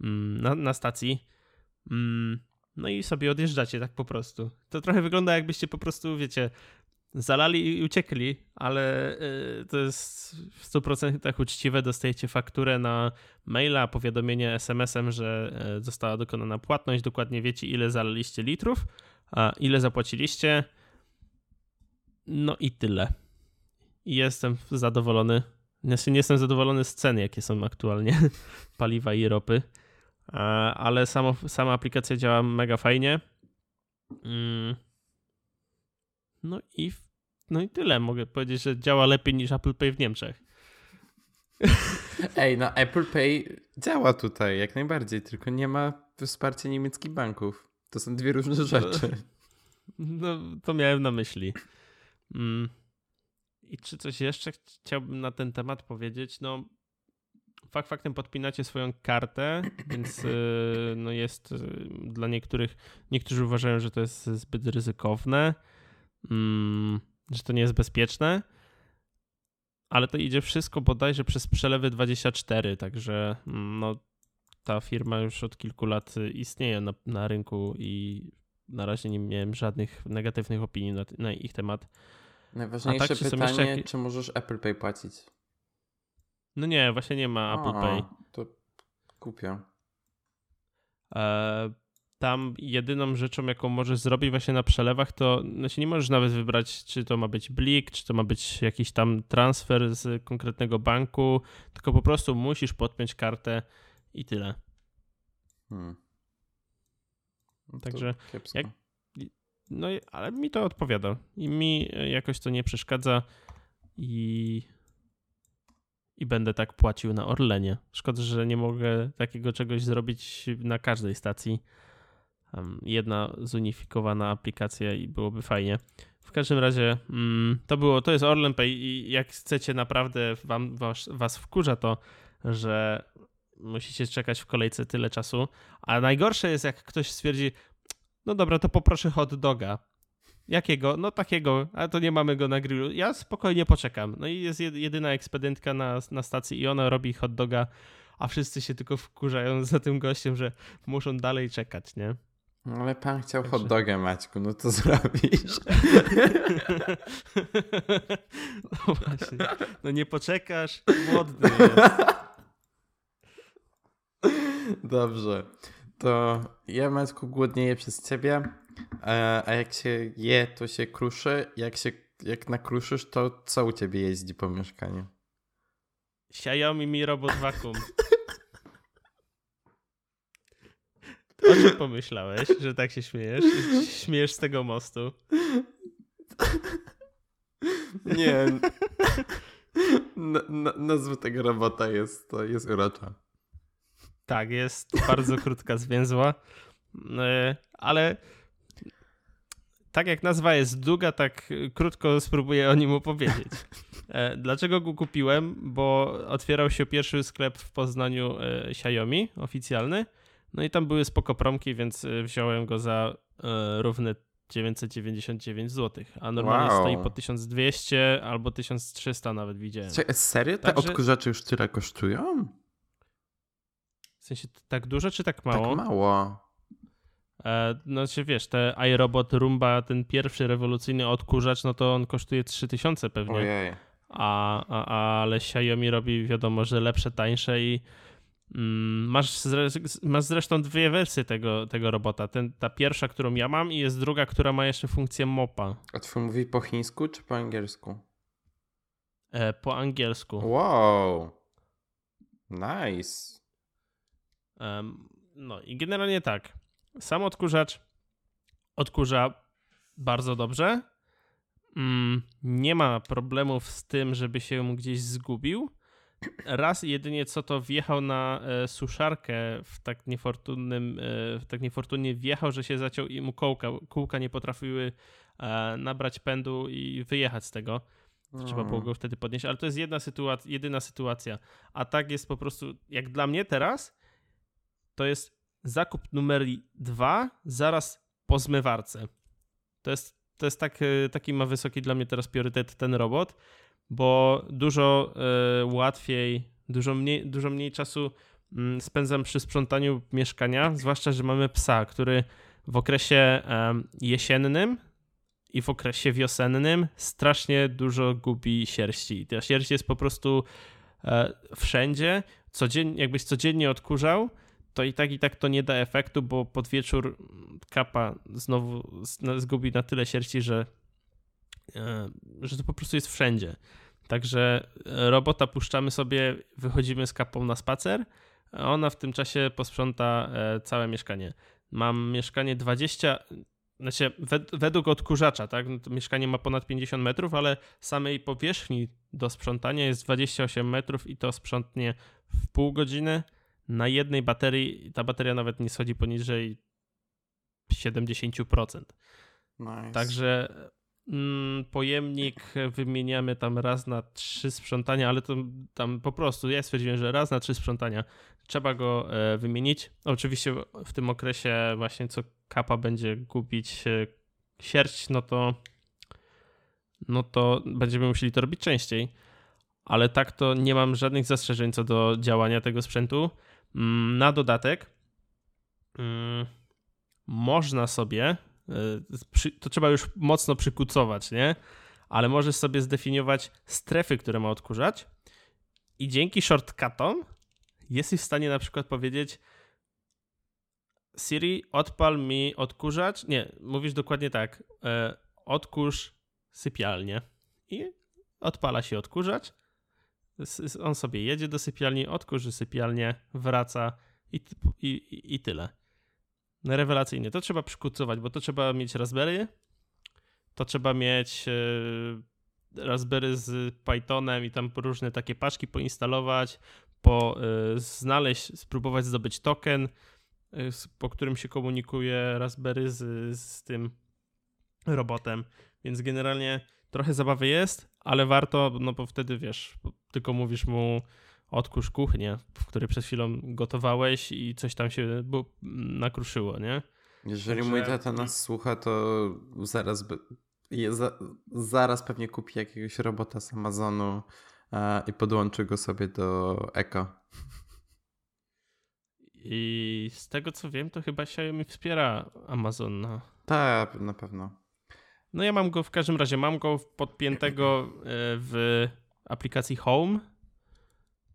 mm, na, na stacji. Mm, no i sobie odjeżdżacie tak po prostu. To trochę wygląda jakbyście po prostu, wiecie, zalali i uciekli, ale y, to jest w 100% uczciwe. Dostajecie fakturę na maila, powiadomienie SMS-em, że y, została dokonana płatność. Dokładnie wiecie, ile zalaliście litrów, a ile zapłaciliście. No i tyle jestem zadowolony. Znaczy nie jestem zadowolony z cen, jakie są aktualnie [LAUGHS] paliwa i ropy, ale samo, sama aplikacja działa mega fajnie. Mm. No i, no i tyle. Mogę powiedzieć, że działa lepiej niż Apple Pay w Niemczech. Ej, no Apple Pay działa tutaj jak najbardziej, tylko nie ma wsparcia niemieckich banków. To są dwie różne [LAUGHS] rzeczy. No, to miałem na myśli. Mm. I czy coś jeszcze chciałbym na ten temat powiedzieć? No, fakt faktem podpinacie swoją kartę, [COUGHS] więc y, no jest y, dla niektórych, niektórzy uważają, że to jest zbyt ryzykowne, mm, że to nie jest bezpieczne, ale to idzie wszystko bodajże przez przelewy 24, także mm, no, ta firma już od kilku lat istnieje na, na rynku i na razie nie miałem żadnych negatywnych opinii na, na ich temat. Najważniejsze tak, pytanie, jak... czy możesz Apple Pay płacić? No nie, właśnie nie ma Apple A, Pay. To kupię. E, tam jedyną rzeczą, jaką możesz zrobić właśnie na przelewach, to znaczy nie możesz nawet wybrać, czy to ma być blik, czy to ma być jakiś tam transfer z konkretnego banku, tylko po prostu musisz podpiąć kartę i tyle. Hmm. No Także jak, no ale mi to odpowiada i mi jakoś to nie przeszkadza i i będę tak płacił na Orlenie. Szkoda, że nie mogę takiego czegoś zrobić na każdej stacji. Jedna zunifikowana aplikacja i byłoby fajnie. W każdym razie mm, to było, to jest Orlen Pay i jak chcecie naprawdę wam, was, was wkurza to, że musicie czekać w kolejce tyle czasu, a najgorsze jest jak ktoś stwierdzi, no dobra, to poproszę hot doga. Jakiego? No takiego, ale to nie mamy go na grillu. Ja spokojnie poczekam. No i jest jedyna ekspedentka na, na stacji i ona robi hot doga, a wszyscy się tylko wkurzają za tym gościem, że muszą dalej czekać, nie? No ale pan chciał Także... hot dogę, Maćku, no to [LAUGHS] zrobisz. No właśnie. No nie poczekasz, głodny jest. Dobrze. To ja, Maćku, głodnieję przez ciebie. A, a jak się je, to się kruszy. Jak się jak nakruszysz, to co u ciebie jeździ po mieszkaniu? Xiaomi Mi Robot Vacuum. O czym pomyślałeś, że tak się śmiejesz? Śmiejesz z tego mostu? Nie. Na, nazwa tego robota jest, to jest urocza. Tak, jest bardzo krótka, zwięzła, e, ale tak jak nazwa jest długa, tak krótko spróbuję o nim opowiedzieć. E, dlaczego go kupiłem? Bo otwierał się pierwszy sklep w Poznaniu e, Xiaomi, oficjalny, no i tam były spoko promki, więc wziąłem go za równe 999 zł, a normalnie wow. stoi po 1200 albo 1300 nawet widziałem. serio? Te Także... odkurzacze już tyle kosztują? W sensie tak dużo czy tak mało? Tak mało. E, no czy wiesz, te iRobot Roomba, ten pierwszy rewolucyjny odkurzacz, no to on kosztuje 3000 pewnie. Ojej. A, a, ale Xiaomi robi wiadomo, że lepsze, tańsze i masz, zre, masz zresztą dwie wersje tego, tego robota. Ten, ta pierwsza, którą ja mam i jest druga, która ma jeszcze funkcję mopa. A twój mówi po chińsku czy po angielsku? E, po angielsku. Wow. Nice. Um, no i generalnie tak. Sam odkurzacz odkurza bardzo dobrze. Mm, nie ma problemów z tym, żeby się gdzieś zgubił. Raz jedynie co to wjechał na e, suszarkę w tak niefortunnym, e, w tak niefortunnie wjechał, że się zaciął i mu kołka, kółka nie potrafiły e, nabrać pędu i wyjechać z tego. Trzeba było go wtedy podnieść, ale to jest jedna sytuacja, jedyna sytuacja. A tak jest po prostu, jak dla mnie teraz, to jest zakup numer dwa zaraz po zmywarce. To jest, to jest tak, taki ma wysoki dla mnie teraz priorytet ten robot, bo dużo y, łatwiej, dużo mniej, dużo mniej czasu y, spędzam przy sprzątaniu mieszkania, zwłaszcza, że mamy psa, który w okresie jesiennym i w okresie wiosennym strasznie dużo gubi sierści. Ta sierść jest po prostu wszędzie. Codziennie, jakbyś codziennie odkurzał, to i tak i tak to nie da efektu, bo pod wieczór kapa znowu zgubi na tyle sierści, że, e, że to po prostu jest wszędzie. Także robota puszczamy sobie, wychodzimy z kapą na spacer, a ona w tym czasie posprząta e, całe mieszkanie. Mam mieszkanie 20, znaczy według odkurzacza, tak? No mieszkanie ma ponad 50 metrów, ale samej powierzchni do sprzątania jest 28 metrów i to sprzątnie w pół godziny na jednej baterii, ta bateria nawet nie schodzi poniżej 70%. Nice. Także pojemnik wymieniamy tam raz na trzy sprzątania, ale to tam po prostu ja stwierdziłem, że raz na trzy sprzątania trzeba go e, wymienić. Oczywiście w tym okresie właśnie co kapa będzie gubić e, sierść, no to no to będziemy musieli to robić częściej. Ale tak to nie mam żadnych zastrzeżeń co do działania tego sprzętu. Mm, na dodatek mm, można sobie, e, to trzeba już mocno przykucować, nie? Ale możesz sobie zdefiniować strefy, które ma odkurzać i dzięki shortcutom jesteś w stanie na przykład powiedzieć Siri, odpal mi odkurzacz. Nie, mówisz dokładnie tak. E, odkurz sypialnię. I odpala się odkurzacz on sobie jedzie do sypialni, odkurzy sypialnię, wraca i, i, i tyle. Rewelacyjnie. To trzeba przykucować, bo to trzeba mieć Raspberry to trzeba mieć e, Raspberry z Pythonem i tam różne takie paczki poinstalować, po, e, znaleźć, spróbować zdobyć token, po którym się komunikuje Raspberry z, z tym robotem. Więc generalnie trochę zabawy jest, ale warto, no bo wtedy wiesz, tylko mówisz mu odkurz kuchnię, w której przed chwilą gotowałeś i coś tam się nakruszyło, nie? Jeżeli Także... mój tata nas słucha, to zaraz, by, za, zaraz pewnie kupi jakiegoś robota z Amazonu a, i podłączy go sobie do Eko. I z tego co wiem, to chyba Xiaomi wspiera Amazon. Na... Tak, na pewno. No ja mam go w każdym razie, mam go podpiętego e, w aplikacji Home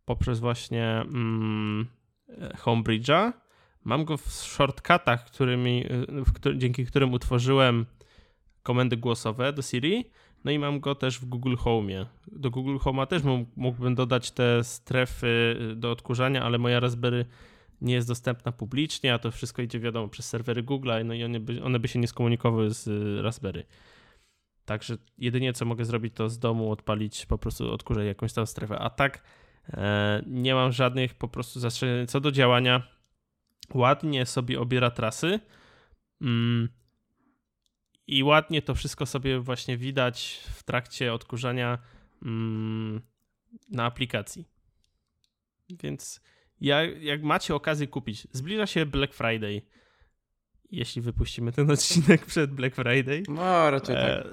poprzez właśnie mm, Homebridge'a. Mam go w shortcutach, którymi, e, dzięki którym utworzyłem komendy głosowe do Siri. No i mam go też w Google Home. Do Google Home'a też mógłbym dodać te strefy do odkurzania, ale moja Raspberry nie jest dostępna publicznie, a to wszystko idzie wiadomo przez serwery Google'a, no i one by, one by się nie skomunikowały z Raspberry. Także jedynie co mogę zrobić, to z domu odpalić, po prostu odkurzać jakąś tam strefę. A tak nie mam żadnych po prostu zastrzeżeń. Co do działania, ładnie sobie obiera trasy mm, i ładnie to wszystko sobie właśnie widać w trakcie odkurzania mm, na aplikacji. Więc ja, jak macie okazję kupić, zbliża się Black Friday. Jeśli wypuścimy ten [LAUGHS] odcinek przed Black Friday. No, raczej tak. E,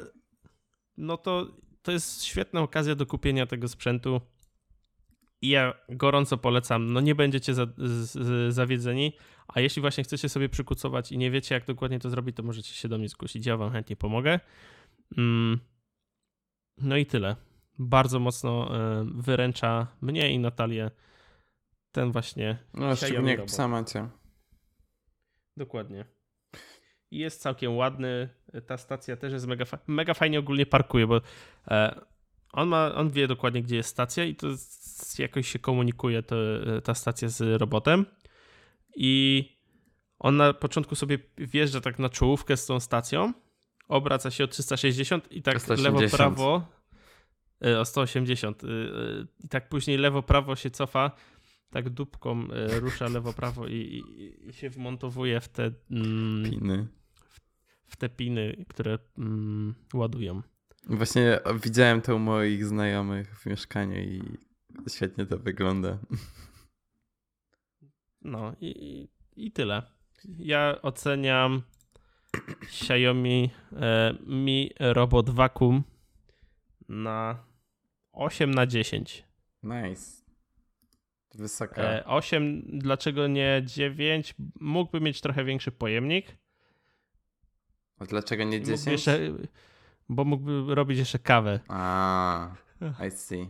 no to to jest świetna okazja do kupienia tego sprzętu. I ja gorąco polecam. No nie będziecie za, z, zawiedzeni, a jeśli właśnie chcecie sobie przykucować i nie wiecie, jak dokładnie to zrobić, to możecie się do mnie zgłosić. Ja wam chętnie pomogę. Mm. No i tyle. Bardzo mocno y, wyręcza mnie i Natalię ten właśnie. No, szczególnie jak psa macie. Dokładnie. Jest całkiem ładny. Ta stacja też jest mega, mega fajnie ogólnie parkuje, bo e, on, ma, on wie dokładnie, gdzie jest stacja i to jakoś się komunikuje to, ta stacja z robotem. I on na początku sobie wjeżdża tak na czołówkę z tą stacją, obraca się o 360 i tak lewo-prawo e, o 180 e, i tak później lewo-prawo się cofa tak dupką e, rusza lewo-prawo i, i, i, się wmontowuje w te mm, piny. W, w, te piny, które mm, ładują. Właśnie widziałem to u moich znajomych w mieszkaniu i świetnie to wygląda. No i, i tyle. Ja oceniam Xiaomi e, Mi Robot Vacuum na 8 na 10. Nice. Wysoka. 8, e, dlaczego nie 9? Mógłby mieć trochę większy pojemnik. A dlaczego nie 10? Mógłby jeszcze, bo mógłby robić jeszcze kawę. A, I see.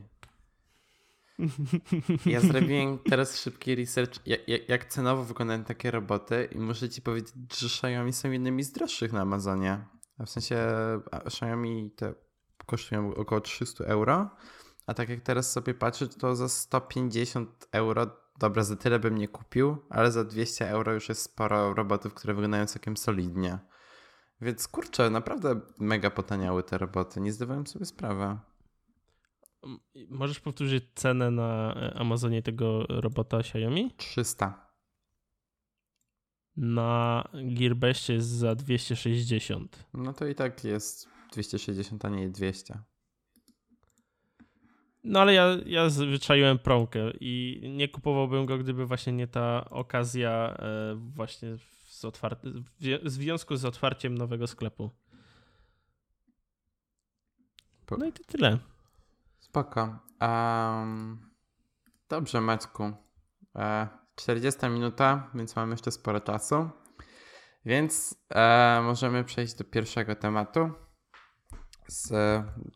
Ja zrobiłem teraz szybki research, jak, jak, cenowo wyglądają takie roboty i muszę ci powiedzieć, że Xiaomi są jednymi z droższych na Amazonie. W sensie Xiaomi te kosztują około 300 euro, a tak jak teraz sobie patrzę, to za 150 euro, dobra, za tyle bym nie kupił, ale za 200 euro już jest sporo robotów, które wyglądają całkiem solidnie. Więc kurczę, naprawdę mega potaniały te roboty, nie zdawałem sobie sprawy. Możesz powtórzyć cenę na Amazonie tego robota Xiaomi? 300. Na Gearbestie jest za 260. No to i tak jest 260, a nie 200. No ale ja, ja wyczaiłem promkę i nie kupowałbym go, gdyby właśnie nie ta okazja e, właśnie z, otwarte, w związku z otwarciem nowego sklepu. No i to tyle. Spoko. Um, dobrze, Maćku. E, 40 minuta, więc mamy jeszcze sporo czasu. Więc e, możemy przejść do pierwszego tematu z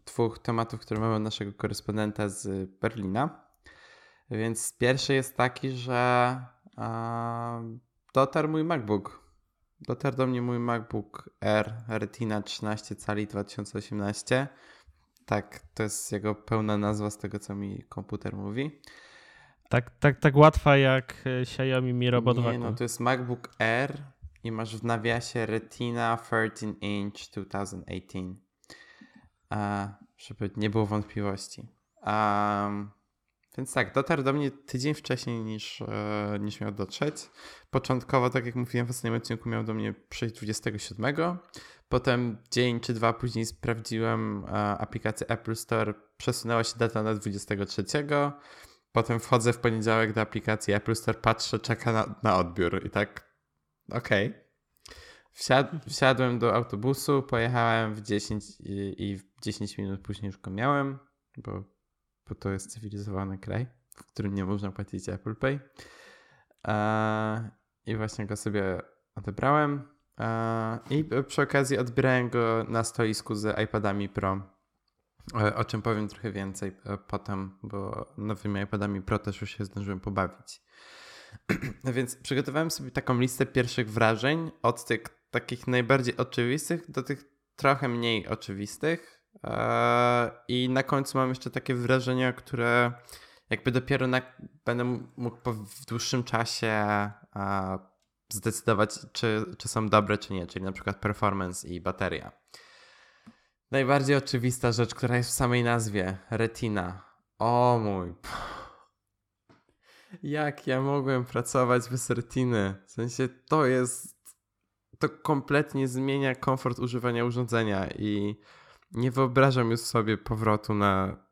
dwóch tematów, które mamy od naszego korespondenta z Berlina. Więc pierwszy jest taki, że dotarł mój MacBook. Dotarł do mnie mój MacBook Air Retina 13 cali 2018. Tak, to jest jego pełna nazwa z tego, co mi komputer mówi. Tak, tak, tak łatwa jak e, Xiaomi Mi Robot Nie, no to jest MacBook Air i masz w nawiasie Retina 13 inch 2018. żeby nie było wątpliwości. Um, więc tak, dotarł do mnie tydzień wcześniej niż, e, niż miał dotrzeć. Początkowo, tak jak mówiłem w ostatnim odcinku, miał do mnie przyjść 27. Potem dzień czy dwa później sprawdziłem e, aplikację Apple Store, przesunęła się data na 23. Potem wchodzę w poniedziałek do aplikacji Apple Store, patrzę, czeka na, na odbiór i tak, okej. Okay. Wsiad, wsiadłem do autobusu, pojechałem w 10 i, i w 10 minut później już go miałem, bo bo to jest cywilizowany kraj, w którym nie można płacić Apple Pay. E, I właśnie go sobie odebrałem. E, I przy okazji odbierałem go na stoisku z iPadami Pro, e, o czym powiem trochę więcej potem, bo nowymi iPadami Pro też już się zdążyłem pobawić. [CLEARS THROAT] Więc przygotowałem sobie taką listę pierwszych wrażeń od tych takich najbardziej oczywistych do tych trochę mniej oczywistych. Eee, I na końcu mam jeszcze takie wrażenia, które jakby dopiero na, będę mógł w dłuższym czasie e, zdecydować, czy, czy są dobre, czy nie, czyli na przykład performance i bateria. Najbardziej oczywista rzecz, która jest w samej nazwie, retina. O mój. Jak ja mogłem pracować bez retiny? W sensie to jest. To kompletnie zmienia komfort używania urządzenia i nie wyobrażam już sobie powrotu na.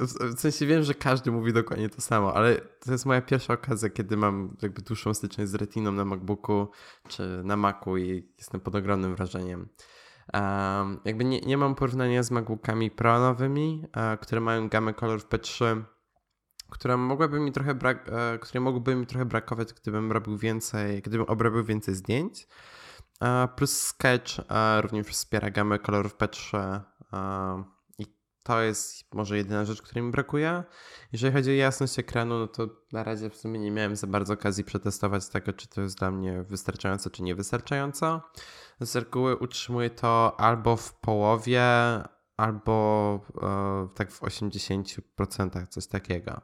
W sensie wiem, że każdy mówi dokładnie to samo, ale to jest moja pierwsza okazja, kiedy mam jakby dłuższą styczność z retiną na MacBooku czy na Macu i jestem pod ogromnym wrażeniem. Um, jakby nie, nie mam porównania z MacBookami Pro nowymi, uh, które mają gamę kolorów P3, które mogłyby mi trochę brak, uh, które mogłyby mi trochę brakować, gdybym robił więcej, gdybym obrobił więcej zdjęć. Uh, plus Sketch również wspiera gamę kolorów P3 i to jest może jedyna rzecz, której mi brakuje. Jeżeli chodzi o jasność ekranu, no to na razie w sumie nie miałem za bardzo okazji przetestować tego, czy to jest dla mnie wystarczająco, czy niewystarczająco. Z reguły utrzymuję to albo w połowie, albo e, tak w 80%, coś takiego.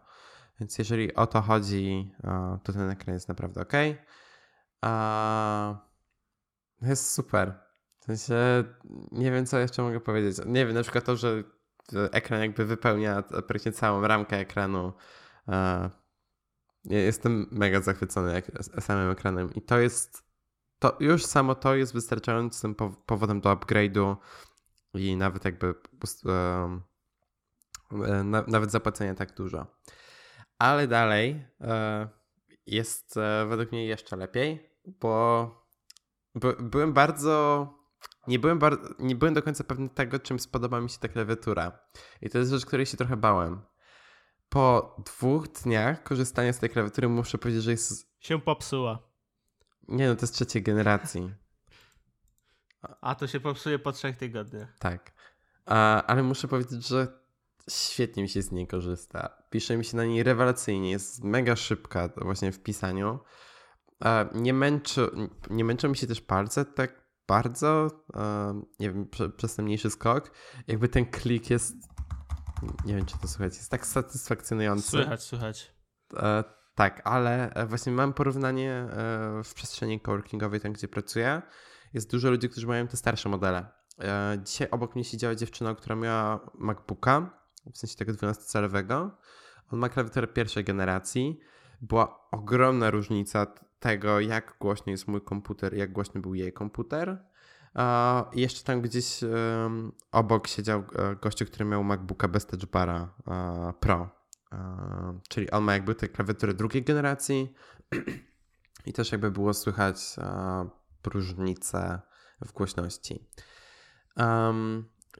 Więc jeżeli o to chodzi, e, to ten ekran jest naprawdę ok. E, jest super. Sensie nie wiem, co jeszcze mogę powiedzieć. Nie wiem, na przykład to, że ekran jakby wypełnia praktycznie całą ramkę ekranu. Jestem mega zachwycony samym ekranem i to jest, to już samo to jest wystarczającym powodem do upgrade'u i nawet jakby e, nawet zapłacenia tak dużo. Ale dalej e, jest e, według mnie jeszcze lepiej, bo byłem bardzo nie byłem, bar- nie byłem do końca pewny tego, czym spodoba mi się ta klawiatura. I to jest rzecz, której się trochę bałem. Po dwóch dniach korzystania z tej klawiatury muszę powiedzieć, że jest... Się popsuła. Nie no, to jest trzeciej generacji. A to się popsuje po trzech tygodniach. Tak. A, ale muszę powiedzieć, że świetnie mi się z niej korzysta. Pisze mi się na niej rewelacyjnie, jest mega szybka właśnie w pisaniu. Nie, męczy, nie męczą mi się też palce tak bardzo, nie wiem, przez ten mniejszy skok, jakby ten klik jest, nie wiem czy to słychać, jest tak satysfakcjonujący. Słychać, słychać. E, tak, ale e, właśnie mam porównanie e, w przestrzeni coworkingowej, tam gdzie pracuję. Jest dużo ludzi, którzy mają te starsze modele. Dzisiaj obok mnie siedziała dziewczyna, która miała MacBooka, w sensie tego 12-calowego. On ma klawiaturę pierwszej generacji. Była ogromna różnica tego, jak głośny jest mój komputer, jak głośny był jej komputer. I jeszcze tam gdzieś obok siedział e, gościu, który miał MacBooka bez Touch Bara Pro. Czyli on ma jakby te klawiatury drugiej generacji [CLEARS THROAT] i też jakby było słychać różnice w głośności.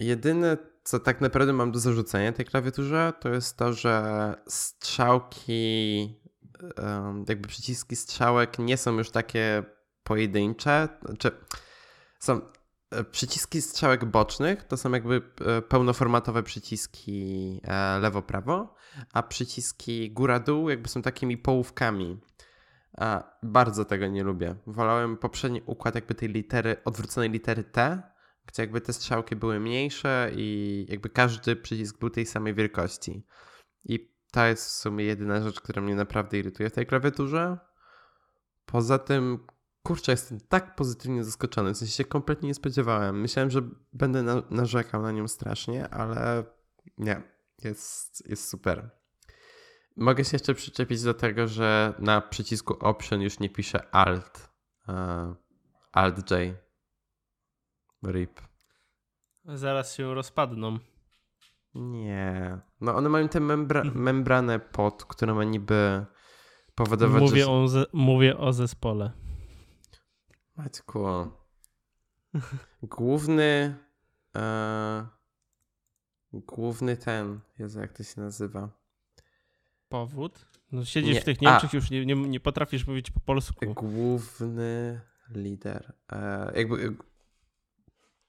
Jedyne, co tak naprawdę mam do zarzucenia tej klawiaturze, to jest to, że strzałki jakby przyciski strzałek nie są już takie pojedyncze. Znaczy, są e, przyciski strzałek bocznych, to są jakby e, pełnoformatowe przyciski e, lewo-prawo, a przyciski góra-dół jakby są takimi połówkami. Bardzo tego nie lubię. Wolałem poprzedni układ jakby tej litery, odwróconej litery T, gdzie jakby te strzałki były mniejsze i jakby każdy przycisk był tej samej wielkości. I to jest w sumie jedyna rzecz, która mnie naprawdę irytuje w tej klawiaturze. Poza tym kurczę, jestem tak pozytywnie zaskoczony, w sensie się kompletnie nie spodziewałem. Myślałem, że będę na, narzekał na nią strasznie, ale nie, jest, jest super. Mogę się jeszcze przyczepić do tego, że na przycisku Option już nie pisze Alt. Uh, Alt J. RIP. Zaraz się rozpadną. Nie. No one mają tę membra membranę pod, która ma niby powodować, mówię że... O ze, mówię o zespole. Maćku. [LAUGHS] Główny... E, główny ten... Jezu, jak to się nazywa? Powód? No siedzisz Nie. w tych Niemczech już nie, nie, nie potrafisz mówić po polsku. Główny lider. E, jakby...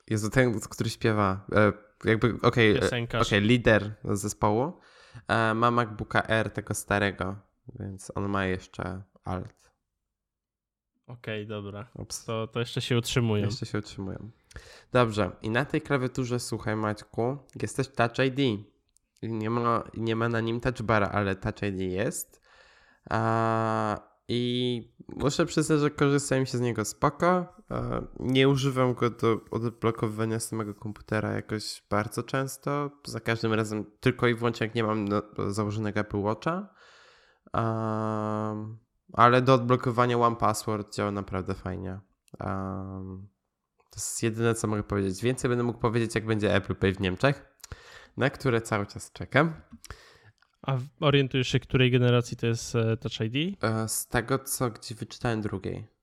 Jezu, ten, który śpiewa. E, jakby, okej, okay, Piosenkarz. okay, lider zespołu. E, ma MacBooka R tego starego, więc on ma jeszcze alt. Okej, dobra. Ups. To, to jeszcze się utrzymują. Jeszcze się utrzymują. Dobrze, i na tej klawiaturze, słuchaj Maćku, jest też Touch ID. Nie ma, nie ma na nim touch bara, ale Touch ID jest. A, I muszę przyznać, że korzystałem się z niego spoko. Nie używam go do odblokowywania samego komputera jakoś bardzo często. Za każdym razem tylko i wyłącznie jak nie mam no, założonego Apple Watcha. A, ale do odblokowania One Password działa naprawdę fajnie. Um, to jest jedyne, co mogę powiedzieć. Więcej będę mógł powiedzieć, jak będzie Apple Pay w Niemczech, na które cały czas czekam. A orientujesz się, której generacji to jest e, Touch ID? E, Z tego, co gdzie wyczytałem drugiej.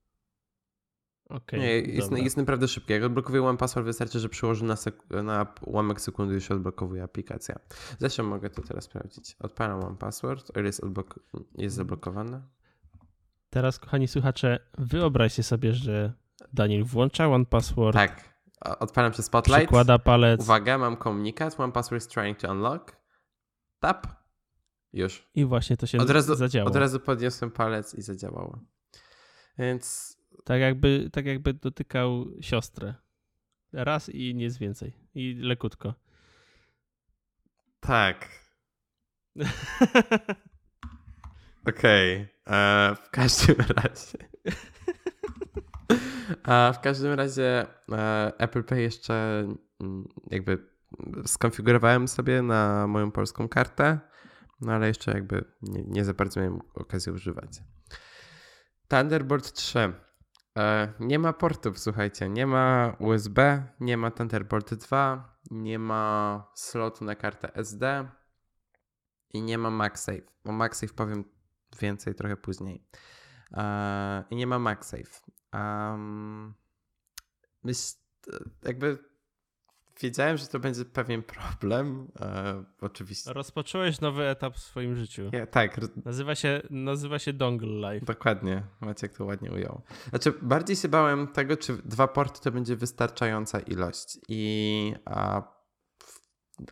Okej. Nie, jest, jest naprawdę szybkie. Jak odblokowuję One Password, wystarczy, że przyłożę na, sek- na ułamek sekundy już się odblokowuje aplikacja. Zresztą mogę to teraz sprawdzić. Odpalam One Password, o ile jest, odblok- jest zablokowane. Teraz, kochani słuchacze, wyobraźcie sobie, że Daniel włącza One Password, Tak. Odpalam przez Spotlight. przykłada palec Uwaga, mam komunikat. One Password is trying to unlock. Tap. Już. i właśnie to się Od razu, zadziało. od razu podniosłem palec i zadziałało. Więc Tak, jakby, tak jakby dotykał siostrę. Raz i nic więcej. I lekutko. tak. [LAUGHS] Okej. E, W każdym [LAUGHS] razie. A w każdym razie e, Apple Pay jeszcze mm, jakby skonfigurowałem sobie na moją polską kartę, no ale jeszcze jakby nie, nie za bardzo miałem okazję używać. Thunderbolt 3. E, Nie ma portów, słuchajcie. Nie ma USB, nie ma Thunderbolt 2, nie ma slotu na kartę SD i nie ma MagSafe. O MagSafe powiem więcej trochę później. E, I nie ma MagSafe. Um, jakby wiedziałem, że to będzie pewien problem. E, oczywiście. Rozpocząłeś nowy etap w swoim życiu. Ja, tak, Nazywa się, nazywa się Dongle Life. Dokładnie, Maciek to ładnie ujął. Znaczy, bardziej się bałem tego, czy dwa porty to będzie wystarczająca ilość. I a,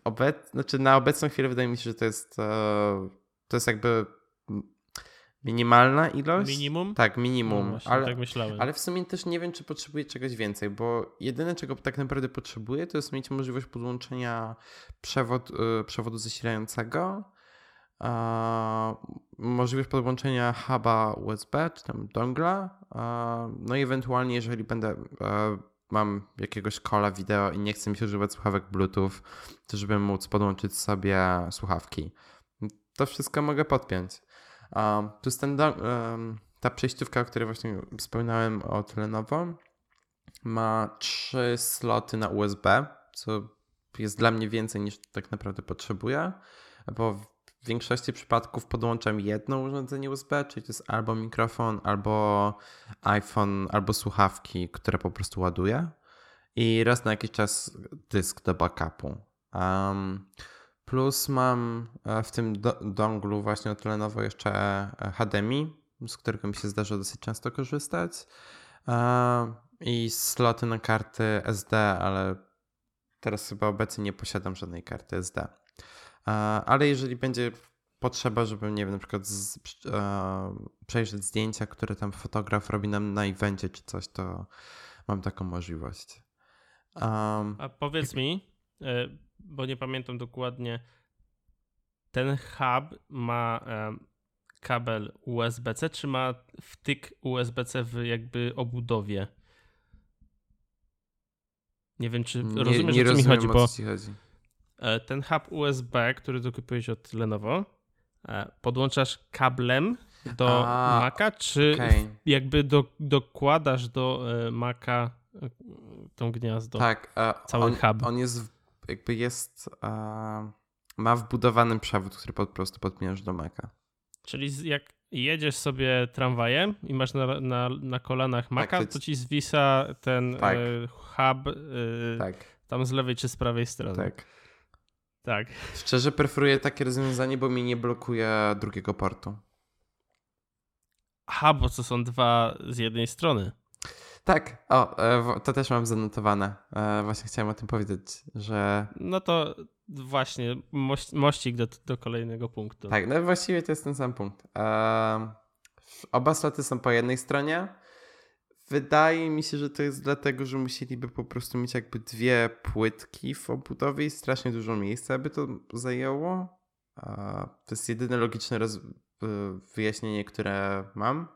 obec, znaczy na obecną chwilę wydaje mi się, że to jest, e, to jest jakby minimalna ilość. Minimum? Tak, minimum. No właśnie, ale, tak myślałem. ale w sumie też nie wiem, czy potrzebuję czegoś więcej, bo jedyne, czego tak naprawdę potrzebuję, to jest mieć możliwość podłączenia przewod, y, przewodu zasilającego, a, możliwość podłączenia huba USB, czy tam dongla, a, no i ewentualnie, jeżeli będę, e, mam jakiegoś kola wideo i nie chcę mi się używać słuchawek Bluetooth, to żeby móc podłączyć sobie słuchawki. To wszystko mogę podpiąć. Do- em, ta przejściówka, o której właśnie wspominałem od Lenovo, ma trzy sloty na USB, co jest dla mnie więcej niż tak naprawdę potrzebuję, bo w większości przypadków podłączam jedno urządzenie USB, czyli to jest albo mikrofon, albo iPhone, albo słuchawki, które po prostu ładuję i raz na jakiś czas dysk do backupu. Um, plus mam e, w tym do, donglu właśnie od Lenovo jeszcze e, HDMI, z którego mi się zdarza dosyć często korzystać e, i sloty na karty SD, ale teraz chyba obecnie nie posiadam żadnej karty SD. Ale jeżeli będzie potrzeba, żeby, nie wiem, na przykład z, e, przejrzeć zdjęcia, które tam fotograf robi nam na evencie czy coś, to mam taką możliwość. Um, A powiedz mi, bo nie pamiętam dokładnie, ten hub ma kabel USB-C, czy ma wtyk USB-C w jakby obudowie? Nie wiem, czy nie, rozumiesz, nie o co mi chodzi, bo chodzi. E, ten hub USB, który dokupujesz od Lenovo, e, podłączasz kablem do A, Maca, czy okay. jakby do, dokładasz do e, Maca tą gniazdo? Tak, cały on, hub. On jest jakby jest ma wbudowany przewód, który po prostu podpinasz do Maca. Czyli jak jedziesz sobie tramwajem i masz na, na, na kolanach Maca, tak, to, ci zwisa ten tak. e, hub e, tak. tam z lewej czy z prawej strony. Tak. Tak. Szczerze preferuję takie rozwiązanie, bo mi nie blokuje drugiego portu. Aha, bo to są dwa z jednej strony. Tak, o, e, to też mam zanotowane. E, właśnie chciałem o tym powiedzieć, że. No to właśnie mościk do, do kolejnego punktu. Tak, no właściwie to jest ten sam punkt. E, oba sloty są po jednej stronie. Wydaje mi się, że to jest dlatego, że musieliby po prostu mieć jakby dwie płytki w obudowie i strasznie dużo miejsca, aby to zajęło. To jest jedyne logiczne wyjaśnienie, które mam.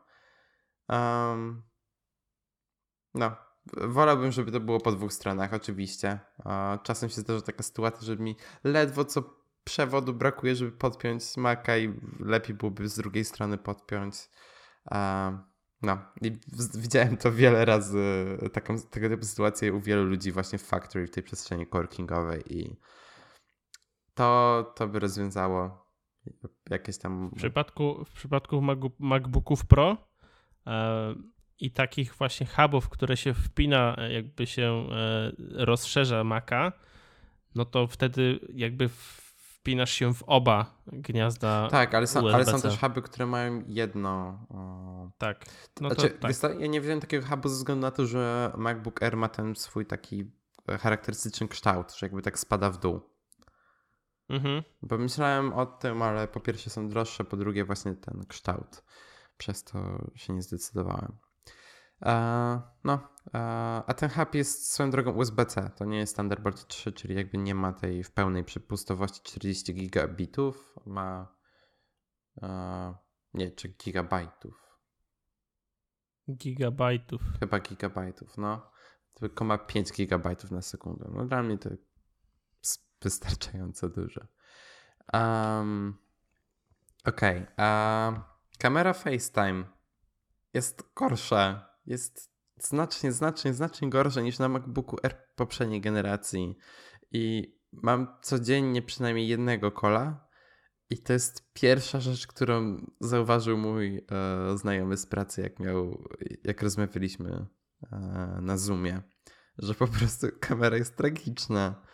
Um, no, wolałbym, żeby to było po dwóch stronach, oczywiście. Czasem się zdarza taka sytuacja, że mi ledwo co przewodu brakuje, żeby podpiąć Maca i lepiej byłoby z drugiej strony podpiąć. No, i widziałem to wiele razy, taką, tego typu sytuację u wielu ludzi właśnie w factory, w tej przestrzeni coworkingowej i to, to by rozwiązało jakieś tam... W przypadku, w przypadku MacBooków Pro e, i takich właśnie hubów, które się wpina, e, jakby się e, rozszerza Maca, no to wtedy jakby wpinasz się w oba gniazda. Tak, ale są, ale są też huby, które mają jedno. Tak. No to, znaczy, tak. ja nie wziąłem takiego hubu ze względu na to, że MacBook Air ma ten swój taki e, charakterystyczny kształt, że jakby tak spada w dół. Mhm. Bo myślałem o tym, ale po pierwsze są droższe, po drugie właśnie ten kształt. Przez to się nie zdecydowałem. No, a ten hub jest swoją drogą USB-C, to nie jest Thunderbolt 3, czyli jakby nie ma tej w pełnej przepustowości 40 gigabitów, ma nie, czy gigabajtów. Gigabajtów. Chyba gigabajtów, no. Tylko ma 5 gigabajtów na sekundę. No dla mnie to wystarczająco dużo. Um, Okej. Okay. kamera FaceTime jest gorsza jest znacznie, znacznie, znacznie gorsze niż na MacBooku R poprzedniej generacji. I mam codziennie przynajmniej jednego kola. I to jest pierwsza rzecz, którą zauważył mój e, znajomy z pracy, jak miał, jak rozmawialiśmy e, na Zoomie, że po prostu kamera jest tragiczna.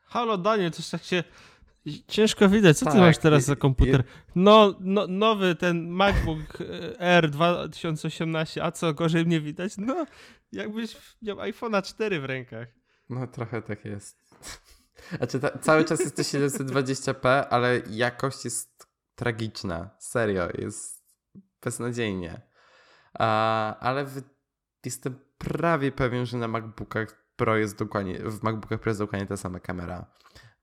Halo Daniel, coś tak się Ciężko widać, co tak, ty masz teraz za komputer? No, no, nowy ten MacBook R 2018, a co, gorzej mnie widać? No, jakbyś miał iPhone'a 4 w rękach. No, trochę tak jest. [LAUGHS] Znaczy, ta, cały czas jest to 720p, ale jakość jest tragiczna. Serio, jest beznadziejnie. A, ale w, jestem prawie pewien, że na MacBookach Pro jest dokładnie, w MacBookach Pro jest dokładnie ta sama kamera.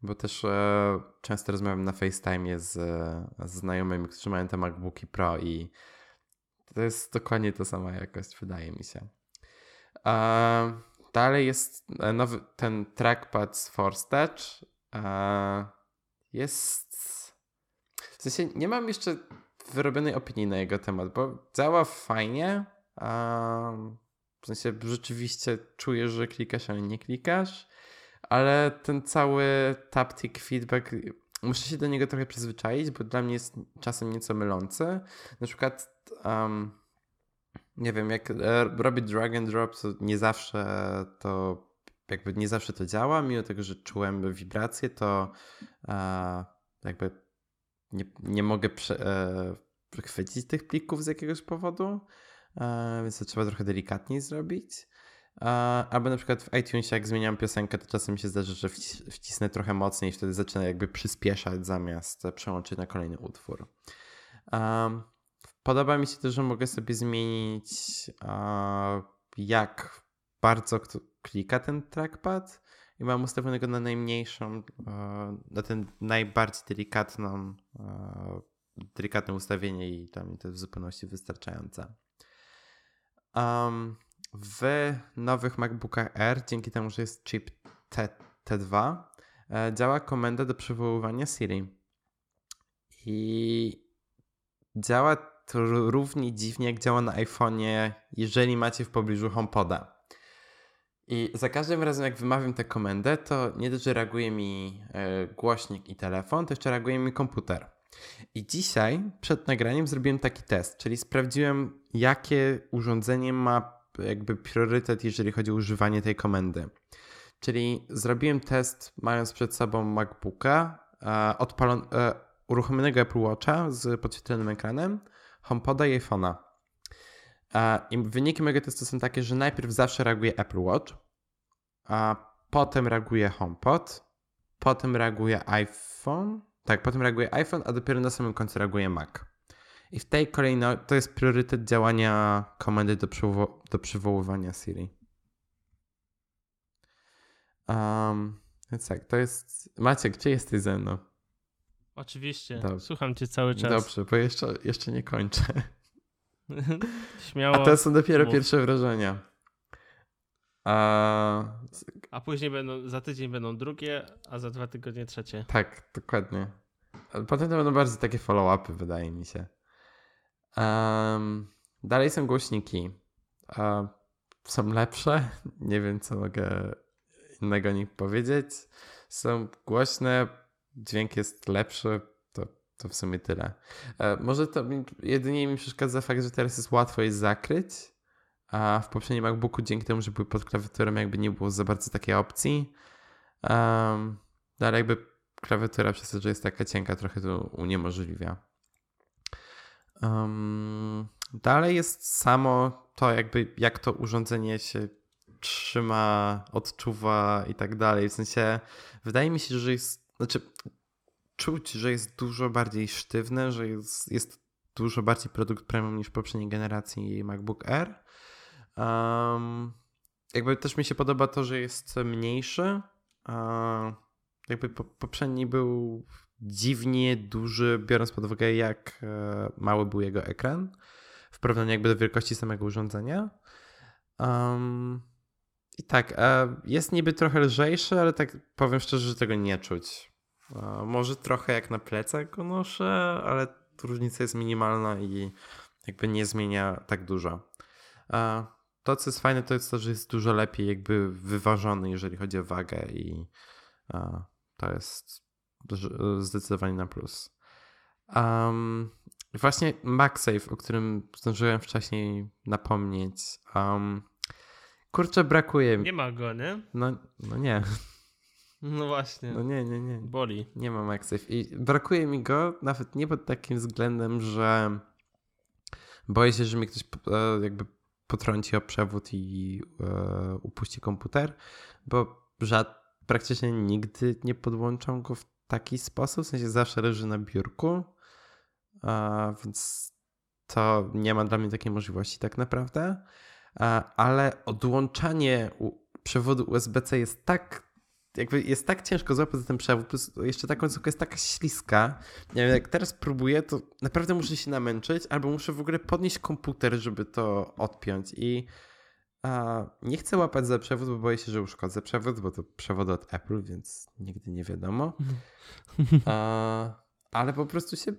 Bo też e, często rozmawiam na FaceTime z, z znajomymi, którzy mają te MacBooki Pro i to jest dokładnie ta sama jakość, wydaje mi się. E, dalej jest nowy ten trackpad z Force Touch. E, jest. W sensie nie mam jeszcze wyrobionej opinii na jego temat, bo działa fajnie. E, w sensie rzeczywiście czujesz, że klikasz, ale nie klikasz ale ten cały taptic feedback, muszę się do niego trochę przyzwyczaić, bo dla mnie jest czasem nieco mylący. Na przykład, um, nie wiem, jak e, robię drag and drop, to nie zawsze to, jakby nie zawsze to działa, mimo tego, że czułem wibracje, to e, jakby nie, nie mogę prze, e, chwycić tych plików z jakiegoś powodu, więc to trzeba trochę delikatniej zrobić. Albo na przykład w iTunesie, jak zmieniam piosenkę, to czasem się zdarza, że wcisnę trochę mocniej i wtedy zaczyna jakby przyspieszać zamiast przełączyć na kolejny utwór. Podoba mi się też, że mogę sobie zmienić, jak bardzo klika ten trackpad i mam ustawionego na najmniejszą, na tę najbardziej delikatną delikatne ustawienie i tam to jest w zupełności wystarczające. Um, w nowych MacBookach Air, dzięki temu, że jest chip T, T2, e, działa komenda do przywoływania Siri. I działa to równie dziwnie, jak działa na iPhone'ie, jeżeli macie w pobliżu HomePoda. I za każdym razem, jak wymawiam tę komendę, to nie dość, że reaguje mi e, głośnik i telefon, to jeszcze reaguje mi komputer. I dzisiaj przed nagraniem zrobiłem taki test, czyli sprawdziłem, jakie urządzenie ma jakby priorytet, jeżeli chodzi o używanie tej komendy. Czyli zrobiłem test, mając przed sobą MacBooka, e, odpalon, e, uruchomionego Apple Watcha z podświetlonym ekranem, HomePoda i iPhone'a. E, I wyniki mojego testu są takie, że najpierw zawsze reaguje Apple Watch, a potem reaguje HomePod, potem reaguje iPhone, tak, potem reaguje iPhone, a dopiero na samym końcu reaguje Mac. I w tej kolejności to jest priorytet działania komendy do, przywo do przywoływania Siri. Um, więc tak, to jest. Maciek, gdzie jesteś ze mną? Oczywiście. Dobrze. Słucham cię cały czas. Dobrze, bo jeszcze, jeszcze nie kończę. [LAUGHS] Śmiało. A to są dopiero mów. pierwsze wrażenia. A... a później będą, za tydzień będą drugie, a za dwa tygodnie trzecie. Tak, dokładnie. Potem to będą bardziej takie follow-upy, wydaje mi się. Um, dalej są głośniki. Um, są lepsze. [LAUGHS] Nie wiem, co mogę innego o nich powiedzieć. Są głośne, dźwięk jest lepszy, to, to w sumie tyle. E, może to jedynie mi przeszkadza fakt, że teraz jest łatwo je zakryć, a w poprzednim MacBooku dzięki temu, że były pod klawiaturą jakby nie było za bardzo takiej opcji. Um, ale jakby klawiatura przez to, że jest taka cienka, trochę to uniemożliwia. Um, dalej jest samo to, jakby jak to urządzenie się trzyma, odczuwa i tak dalej. W sensie wydaje mi się, że jest, znaczy czuć, że jest dużo bardziej sztywne, że jest, jest dużo bardziej produkt premium niż poprzedniej generacji MacBook Air. Um, jakby też mi się podoba to, że jest mniejszy. Um, jakby poprzedni był dziwnie duży, biorąc pod uwagę, jak e, mały był jego ekran w porównaniu jakby do wielkości samego urządzenia. Um, I tak, e, jest niby trochę lżejszy, ale tak powiem szczerze, że tego nie czuć. E, może trochę jak na plecach go noszę, ale różnica jest minimalna i jakby nie zmienia tak dużo. To, co jest fajne, to jest to, że jest dużo lepiej jakby wyważony, jeżeli chodzi o wagę i to jest zdecydowanie na plus. Um, właśnie MagSafe, o którym zdążyłem wcześniej napomnieć. Um, kurczę, brakuje mi. Nie ma go, nie? No, no nie. No właśnie. No nie, nie, nie. Boli. Nie ma MagSafe. I brakuje mi go nawet nie pod takim względem, że boję się, że mi ktoś e, jakby potrąci o przewód i e, upuści komputer, bo żadny praktycznie nigdy nie podłączam go w taki sposób, w sensie zawsze leży na biurku, a, więc to nie ma dla mnie takiej możliwości tak naprawdę, a, ale odłączanie przewodu USB-C jest tak jakby jest tak ciężko złapać ten przewód, plus jeszcze ta końcówka jest taka śliska. Nie wiem, jak teraz próbuję, to naprawdę muszę się namęczyć, albo muszę w ogóle podnieść komputer, żeby to odpiąć i a nie chcę łapać za przewód, bo boję się, że uszkodzę przewód, bo to przewód od Apple, więc nigdy nie wiadomo. A, ale po prostu się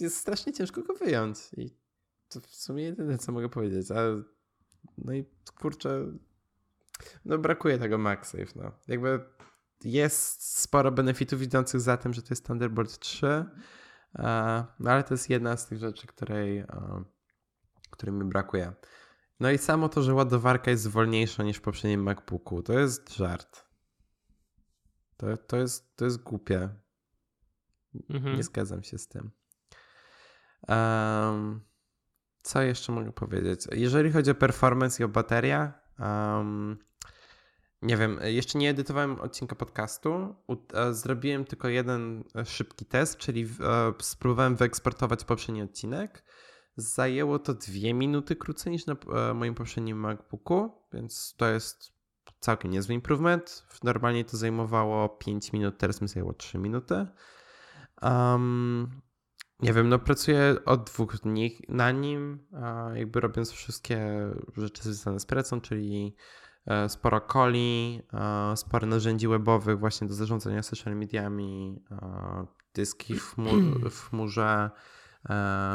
jest strasznie ciężko go wyjąć i to w sumie jedyne, co mogę powiedzieć. Ale, no i kurczę, no brakuje tego MagSafe, no. Jakby jest sporo benefitów idących za tym, że to jest Thunderbolt 3, no ale to jest jedna z tych rzeczy, której, której mi brakuje. No i samo to, że ładowarka jest wolniejsza niż w poprzednim MacBooku, to jest żart. To, to, jest, to jest głupie. Mhm. Nie zgadzam się z tym. Um, co jeszcze mogę powiedzieć? Jeżeli chodzi o performance i o baterię, um, nie wiem, jeszcze nie edytowałem odcinka podcastu. E, zrobiłem tylko jeden e, szybki test, czyli e, spróbowałem wyeksportować poprzedni odcinek Zajęło to dwie minuty krócej niż na e, moim poprzednim MacBooku, więc to jest całkiem niezły improvement. Normalnie to zajmowało 5 minut, teraz mi zajęło 3 minuty. Um, nie wiem, no pracuję od dwóch dni na nim, jakby robiąc wszystkie rzeczy związane z pracą, czyli e, sporo coli, sporo narzędzi webowych właśnie do zarządzania social mediami, dyski w, chmur, w chmurze, e,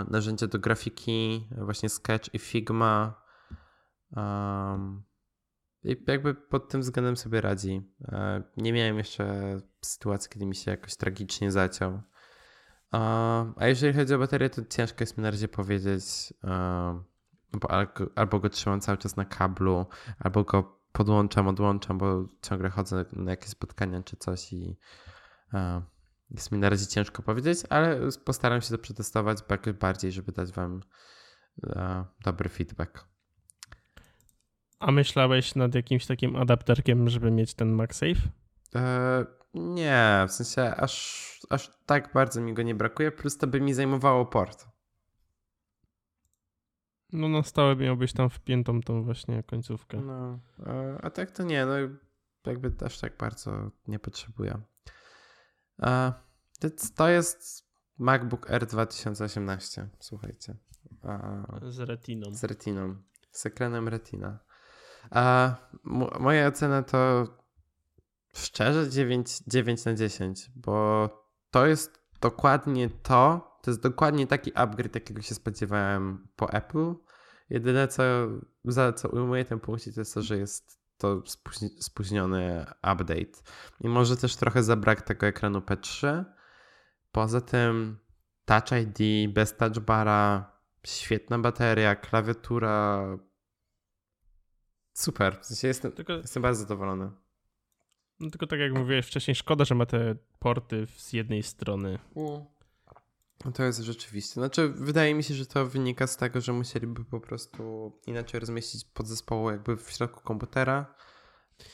narzędzia do grafiki, właśnie Sketch i Figma. I jakby pod tym względem sobie radzi. E, nie miałem jeszcze sytuacji, kiedy mi się jakoś tragicznie zaciął. A jeżeli chodzi o baterię, to ciężko jest mi na razie powiedzieć, bo albo go trzymam cały czas na kablu, albo go podłączam, odłączam, bo ciągle chodzę na jakieś spotkania czy coś i jest mi na razie ciężko powiedzieć, ale postaram się to przetestować bardziej, żeby dać wam dobry feedback. A myślałeś nad jakimś takim adapterkiem, żeby mieć ten MagSafe? E, nie, w sensie aż, aż tak bardzo mi go nie brakuje, plus to by mi zajmowało port. No na stałe miałbyś tam wpiętą tą właśnie końcówkę. No, e, a tak to nie, no jakby też tak bardzo nie potrzebuję. To jest MacBook R 2018, słuchajcie. Z retiną. Z retiną. Z ekranem retina. A moja ocena to szczerze 9, 9 na 10, bo to jest dokładnie to, to jest dokładnie taki upgrade, jakiego się spodziewałem po Apple. Jedyne, co, za co ujmuję ten punkt, to jest to, że jest to spóźniony update. I może też trochę zabrak tego ekranu P3. Poza tym Touch ID, bez touch bara, świetna bateria, klawiatura, Super, w sensie jestem, tylko, jestem bardzo zadowolony. No tylko tak jak mówiłeś wcześniej, szkoda, że ma te porty z jednej strony. No to jest rzeczywiście. Znaczy, wydaje mi się, że to wynika z tego, że musieliby po prostu inaczej rozmieścić podzespoły jakby w środku komputera.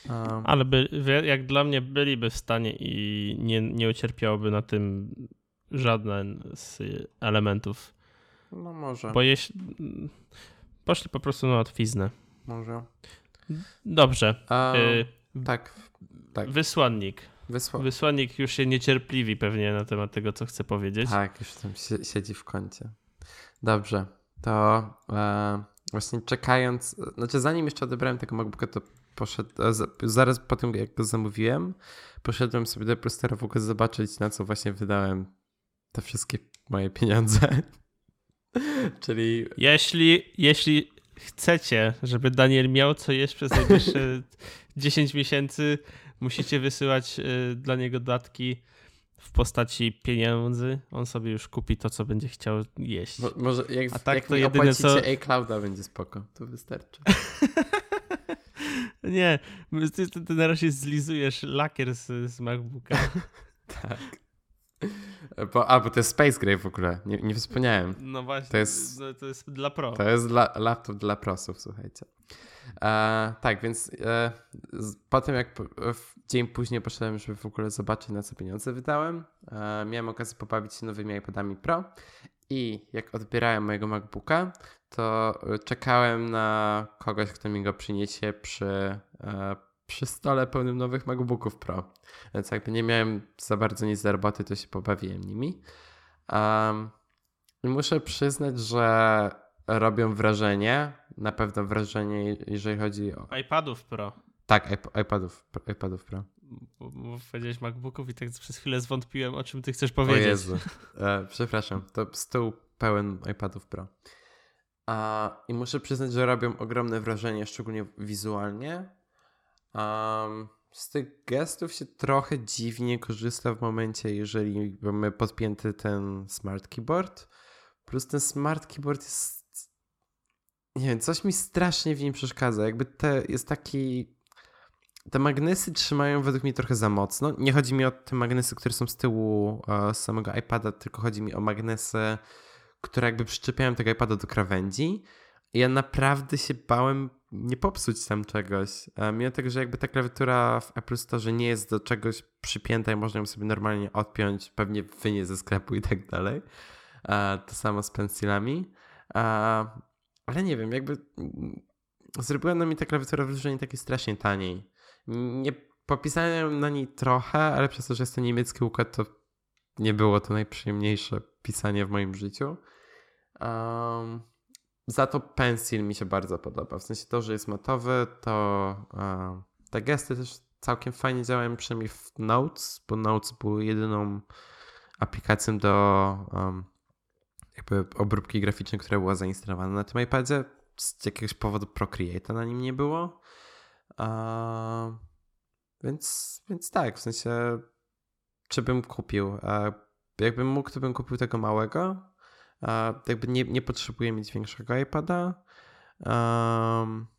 Um. Ale by, jak dla mnie byliby w stanie i nie, nie ucierpiałoby na tym żaden z elementów. No może. Bo jeśli poszli po prostu na łatwiznę może. Dobrze. A, y tak, tak. Wysłannik. Wysła... Wysłannik już się niecierpliwi pewnie na temat tego, co chce powiedzieć. Tak, już tam siedzi w kącie. Dobrze, to e, właśnie czekając, znaczy zanim jeszcze odebrałem tego MacBooka, to poszedł, e, zaraz po tym jak go zamówiłem, poszedłem sobie do Prostera w ogóle zobaczyć, na co właśnie wydałem te wszystkie moje pieniądze. [LAUGHS] Czyli... Jeśli, jeśli chcecie, żeby Daniel miał co jeść przez najbliższe [LAUGHS] 10 miesięcy, musicie wysyłać y, dla niego datki w postaci pieniędzy. On sobie już kupi to, co będzie chciał jeść. Bo, może jak, A tak jak to jedyne co... A-Clouda będzie spoko, to wystarczy. [LAUGHS] Nie, ty, ty, ty na razie zlizujesz lakier z, z MacBooka. [LAUGHS] tak. Bo, a, bo to jest Space Gray w ogóle. Nie, nie wspomniałem. No właśnie, to jest, to jest dla pro. To jest dla, laptop dla prosów, słuchajcie. E, tak, więc e, potem jak dzień później poszedłem, żeby w ogóle zobaczyć na co pieniądze wydałem, e, miałem okazję pobawić się nowymi iPadami Pro i jak odbierałem mojego MacBooka, to czekałem na kogoś, kto mi go przyniesie przy e, przy stole pełnym nowych MacBooków Pro. Więc jakby nie miałem za bardzo nic do roboty, to się pobawiłem nimi. Um, muszę przyznać, że robią wrażenie, na pewno wrażenie, jeżeli chodzi o... iPadów Pro. Tak, iP iPadów, iPadów Pro. Bo, bo powiedziałeś MacBooków i tak przez chwilę zwątpiłem, o czym ty chcesz powiedzieć. O Jezu. E, przepraszam, to stół pełen iPadów Pro. A, I muszę przyznać, że robią ogromne wrażenie, szczególnie wizualnie. Um, z tych gestów się trochę dziwnie korzysta w momencie, jeżeli mamy podpięty ten smart keyboard. Plus ten smart keyboard jest. Nie wiem, coś mi strasznie w nim przeszkadza. Jakby te jest taki. Te magnesy trzymają według mnie trochę za mocno. Nie chodzi mi o te magnesy, które są z tyłu z samego iPada, tylko chodzi mi o magnesy, które jakby przyczepiają tego iPada do krawędzi. I ja naprawdę się bałem nie popsuć tam czegoś. Mimo tego, że jakby ta klawiatura w Apple Store nie jest do czegoś przypięta i można ją sobie normalnie odpiąć, pewnie wynie ze sklepu i tak dalej. To samo z pensilami. Ale nie wiem, jakby zrobiła na mi ta klawiatura wrażenie takie strasznie taniej. Nie popisałem na niej trochę, ale przez to, że jest to niemiecki układ, to nie było to najprzyjemniejsze pisanie w moim życiu. Um, za to Pencil mi się bardzo podoba. W sensie to, że jest matowy, to um, te gesty też całkiem fajnie działają, przynajmniej w Notes, bo Notes był jedyną aplikacją do um, jakby obróbki graficznej, która była zainstalowana na tym iPadzie. Z jakiegoś powodu Procreate'a na nim nie było. Uh, więc, więc tak, w sensie czy bym kupił? Jakbym mógł, to bym kupił tego małego. Jakby nie, nie potrzebuję mieć większego iPada.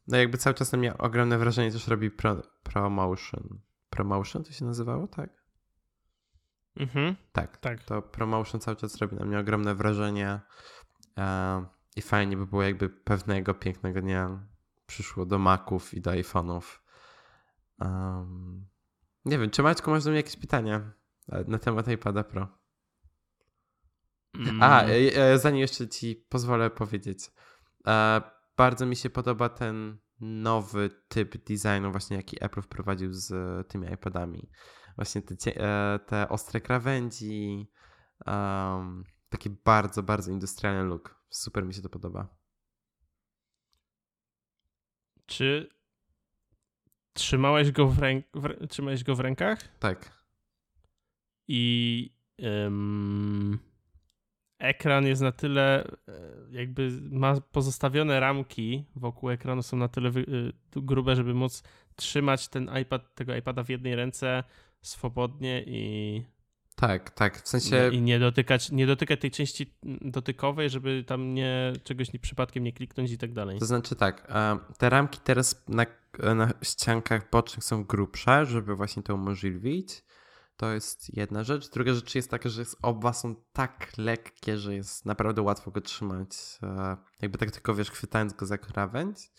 No jakby cały czas na mnie ogromne wrażenie też robi Pro, ProMotion. ProMotion to się nazywało, tak? Mhm. Tak, tak. To ProMotion cały czas robi na mnie ogromne wrażenie. I fajnie by było, jakby pewnego pięknego dnia przyszło do Maców i do iPhone'ów. Um, nie wiem, czy Maćku masz do mnie jakieś pytania? na temat iPada Pro. Mm. A, e, e, zanim jeszcze ci pozwolę powiedzieć. E, bardzo mi się podoba ten nowy typ designu, właśnie jaki Apple wprowadził z tymi iPadami. Właśnie te, te ostre krawędzi, um, taki bardzo, bardzo industrialny look. Super mi się to podoba. Czy trzymałeś go w, ręk w, trzymałeś go w rękach? Tak i um, ekran jest na tyle, e, jakby ma pozostawione ramki wokół ekranu, są na tyle e, grube, żeby móc trzymać ten iPad, tego iPada w jednej ręce swobodnie i. Tak, tak, w sensie. I nie dotykać, nie dotykać tej części dotykowej, żeby tam nie czegoś nie, przypadkiem nie kliknąć i tak dalej. To znaczy tak, e, te ramki teraz na, na ściankach bocznych są grubsze, żeby właśnie to umożliwić. To jest jedna rzecz. Druga rzecz jest taka, że oba są tak lekkie, że jest naprawdę łatwo go trzymać. E, jakby tak tylko wiesz, chwytając go za krawędź.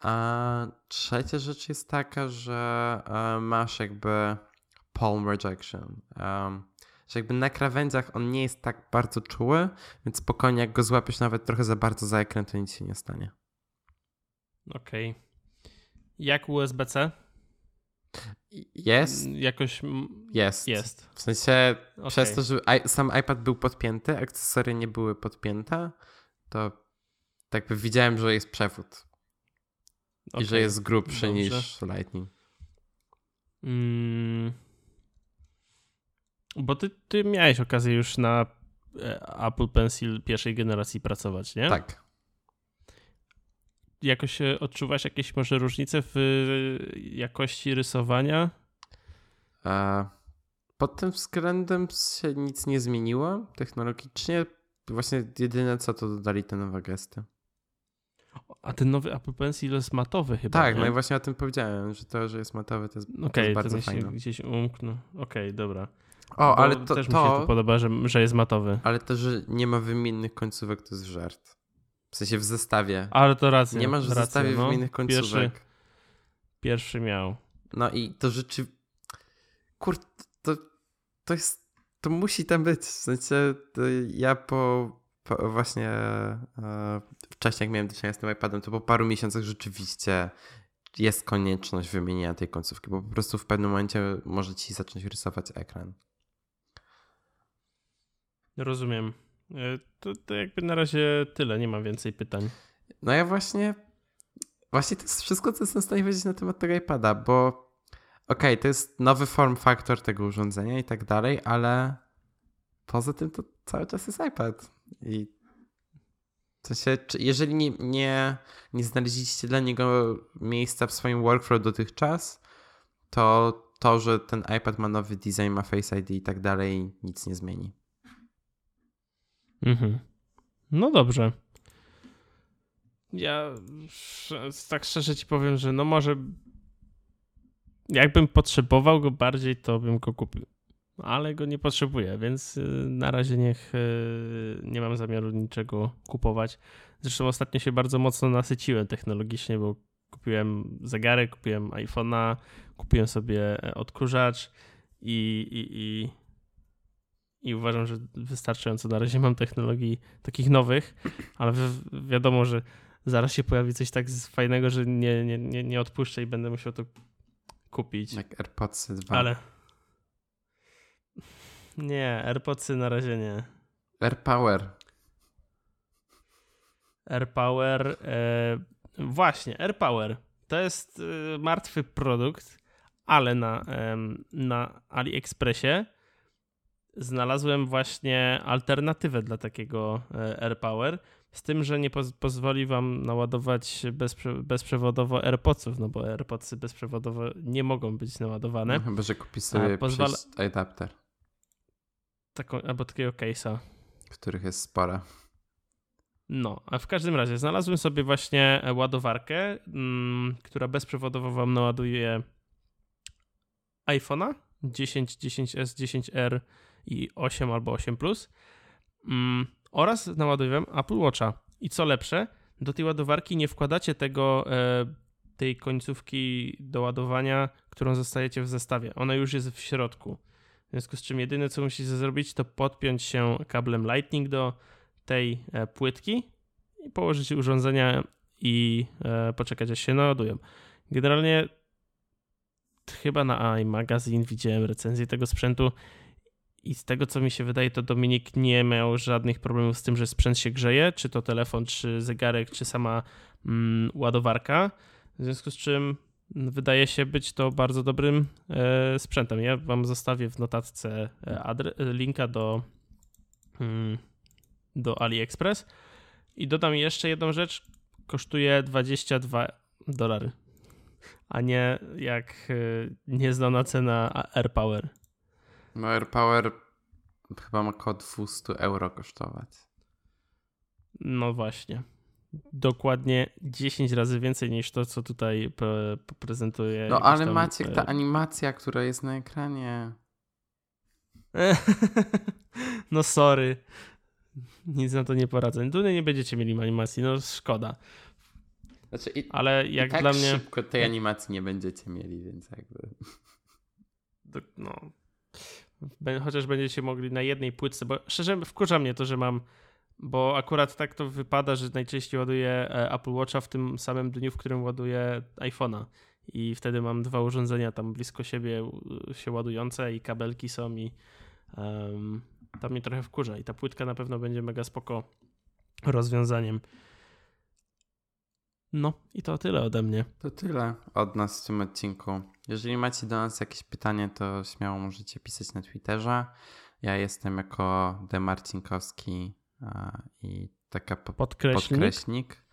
A trzecia rzecz jest taka, że e, masz jakby palm rejection. Że jakby na krawędziach on nie jest tak bardzo czuły, więc spokojnie jak go złapiesz nawet trochę za bardzo za ekran, to nic się nie stanie. Okej. Okay. Jak USB-C? Jest. Jakoś. Jest. Jest. W sensie okay. przez to, że sam iPad był podpięty, akcesoria nie były podpięte, to tak by widziałem, że jest przewód. Okay. I że jest grubszy Dobrze. niż Lightning. Mm. Bo ty, ty miałeś okazję już na e, Apple Pencil pierwszej generacji pracować, nie? Tak jakoś odczuwasz jakieś może różnice w y, jakości rysowania? Pod tym względem się nic nie zmieniło technologicznie. Właśnie jedyne co to dodali te nowe gesty. A ten nowy Apple Pencil jest matowy chyba. Tak, nie? no i właśnie o tym powiedziałem, że to, że jest matowy, to jest, okay, to jest bardzo fajne. Okej, gdzieś umknął. Okej, okay, dobra. O, ale to też to, mi się to podoba, że, że jest matowy. Ale to, że nie ma wymiennych końcówek, to jest żart. W sensie w zestawie. Ale to racja. Nie masz w racja, zestawie no. wymiennych końcówek. Pierwszy, pierwszy miał. No i to rzeczy... Kur... To, to jest... To musi tam być. W sensie ja po, po właśnie e, wcześniej jak miałem do czynienia z tym iPadem, to po paru miesiącach rzeczywiście jest konieczność wymienienia tej końcówki, bo po prostu w pewnym momencie może ci zacząć rysować ekran. Rozumiem. E, to, to jakby na razie tyle, nie mam więcej pytań. No ja właśnie, właśnie to jest wszystko, co jestem w stanie powiedzieć na temat tego iPada, bo okej, okay, to jest nowy form factor tego urządzenia i tak dalej, ale poza tym to cały czas jest iPad i w sensie, jeżeli nie, nie, nie znaleźliście dla niego miejsca w swoim workflow dotychczas, to to, że ten iPad ma nowy design, ma Face ID i tak dalej, nic nie zmieni. Mhm. No dobrze. Ja tak szczerze ci powiem, że no może jakbym potrzebował go bardziej, to bym go kupił. Ale go nie potrzebuję, więc y, na razie niech y, nie mam zamiaru niczego kupować. Zresztą ostatnio się bardzo mocno nasyciłem technologicznie, bo kupiłem zegarek, kupiłem iPhone'a, kupiłem sobie e, odkurzacz i, i, i i uważam, że wystarczająco na razie mam technologii takich nowych, ale wi wiadomo, że zaraz się pojawi coś tak fajnego, że nie, nie, nie, nie odpuszczę i będę musiał to kupić. Jak AirPodsy 2. Ale nie, AirPodsy na razie nie. AirPower. AirPower. E, właśnie, AirPower. To jest e, martwy produkt, ale na, na AliExpressie znalazłem właśnie alternatywę dla takiego e, AirPower. Z tym, że nie poz pozwoli wam naładować bezprze bezprzewodowo AirPodsów, no bo AirPodsy bezprzewodowo nie mogą być naładowane. No, chyba, że kupisz sobie pozwala... adapter. Taką, albo takiego case'a. Których jest sporo. No, a w każdym razie znalazłem sobie właśnie ładowarkę, mm, która bezprzewodowo wam naładuje iPhone'a 10, 10s, 10R i 8 albo 8 Plus. Mm, oraz naładowałem Apple Watcha. I co lepsze, do tej ładowarki nie wkładacie tego, e, tej końcówki do ładowania, którą zostajecie w zestawie. Ona już jest w środku. W związku z czym jedyne co musicie zrobić, to podpiąć się kablem Lightning do tej e, płytki i położyć urządzenia i e, poczekać aż się naładują. Generalnie chyba na iMagazine widziałem recenzję tego sprzętu i z tego, co mi się wydaje, to Dominik nie miał żadnych problemów z tym, że sprzęt się grzeje, czy to telefon, czy zegarek, czy sama mm, ładowarka. W związku z czym wydaje się być to bardzo dobrym e, sprzętem. Ja wam zostawię w notatce e, linka do, mm, do AliExpress. I dodam jeszcze jedną rzecz. Kosztuje 22 dolary, a nie jak e, nieznana cena AirPower. No AirPower chyba ma około 200 euro kosztować. No właśnie. Dokładnie 10 razy więcej niż to, co tutaj prezentuje. No ale tam... Maciek, ta e, animacja, która jest na ekranie. [LAUGHS] no sorry. Nic na to nie poradzę. Tutaj nie będziecie mieli animacji, no szkoda. Znaczy, i, ale jak tak dla mnie. szybko tej animacji nie będziecie mieli, więc jakby. No, chociaż będziecie mogli na jednej płytce, bo szczerze wkurza mnie to, że mam, bo akurat tak to wypada, że najczęściej ładuję e, Apple Watcha w tym samym dniu, w którym ładuję iPhone'a i wtedy mam dwa urządzenia tam blisko siebie się ładujące i kabelki są i um, to mnie trochę wkurza i ta płytka na pewno będzie mega spoko rozwiązaniem. No i to tyle ode mnie. To tyle od nas w tym odcinku. Jeżeli macie do nas jakieś pytanie, to śmiało możecie pisać na Twitterze. Ja jestem jako Demarcinkowski i taka po podkreśnik. podkreśnik,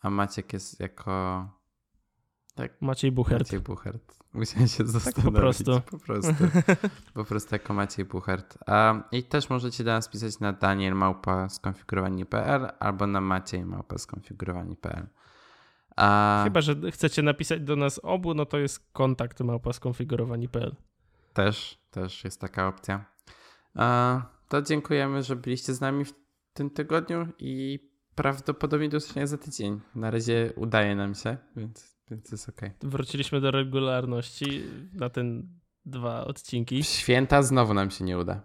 a Maciek jest jako tak, Maciej Buchert. Maciej Buchert. Musiałem się zastanowić. Tak po prostu. Po prostu, [LAUGHS] po prostu jako Maciej Buchert. I też możecie do nas pisać na danielmałpa skonfigurowani.pl albo na maciej małpa skonfigurowani.pl. A... Chyba, że chcecie napisać do nas obu, no to jest kontakt małpa skonfigurowani.pl. Też, też jest taka opcja. A, to dziękujemy, że byliście z nami w tym tygodniu i prawdopodobnie do usłyszenia za tydzień. Na razie udaje nam się, więc, więc jest ok. Wróciliśmy do regularności na ten dwa odcinki. Święta znowu nam się nie uda.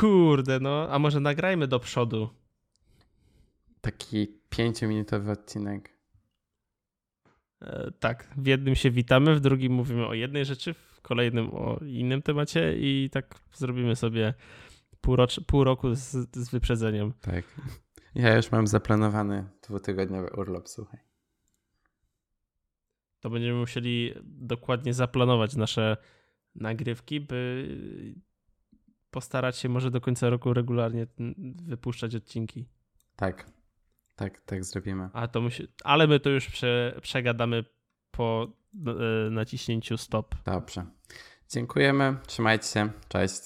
Kurde, no, a może nagrajmy do przodu. Taki pięciominutowy odcinek. E, tak, w jednym się witamy, w drugim mówimy o jednej rzeczy, w kolejnym o innym temacie i tak zrobimy sobie pół, roku z, z wyprzedzeniem. Tak. Ja już mam zaplanowany dwutygodniowy urlop, słuchaj. To będziemy musieli dokładnie zaplanować nasze nagrywki, by postarać się może do końca roku regularnie wypuszczać odcinki. Tak. Tak, tak zrobimy. A to musi... Ale my to już prze, przegadamy po e, naciśnięciu stop. Dobrze. Dziękujemy. Trzymajcie się. Cześć.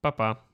Pa, pa.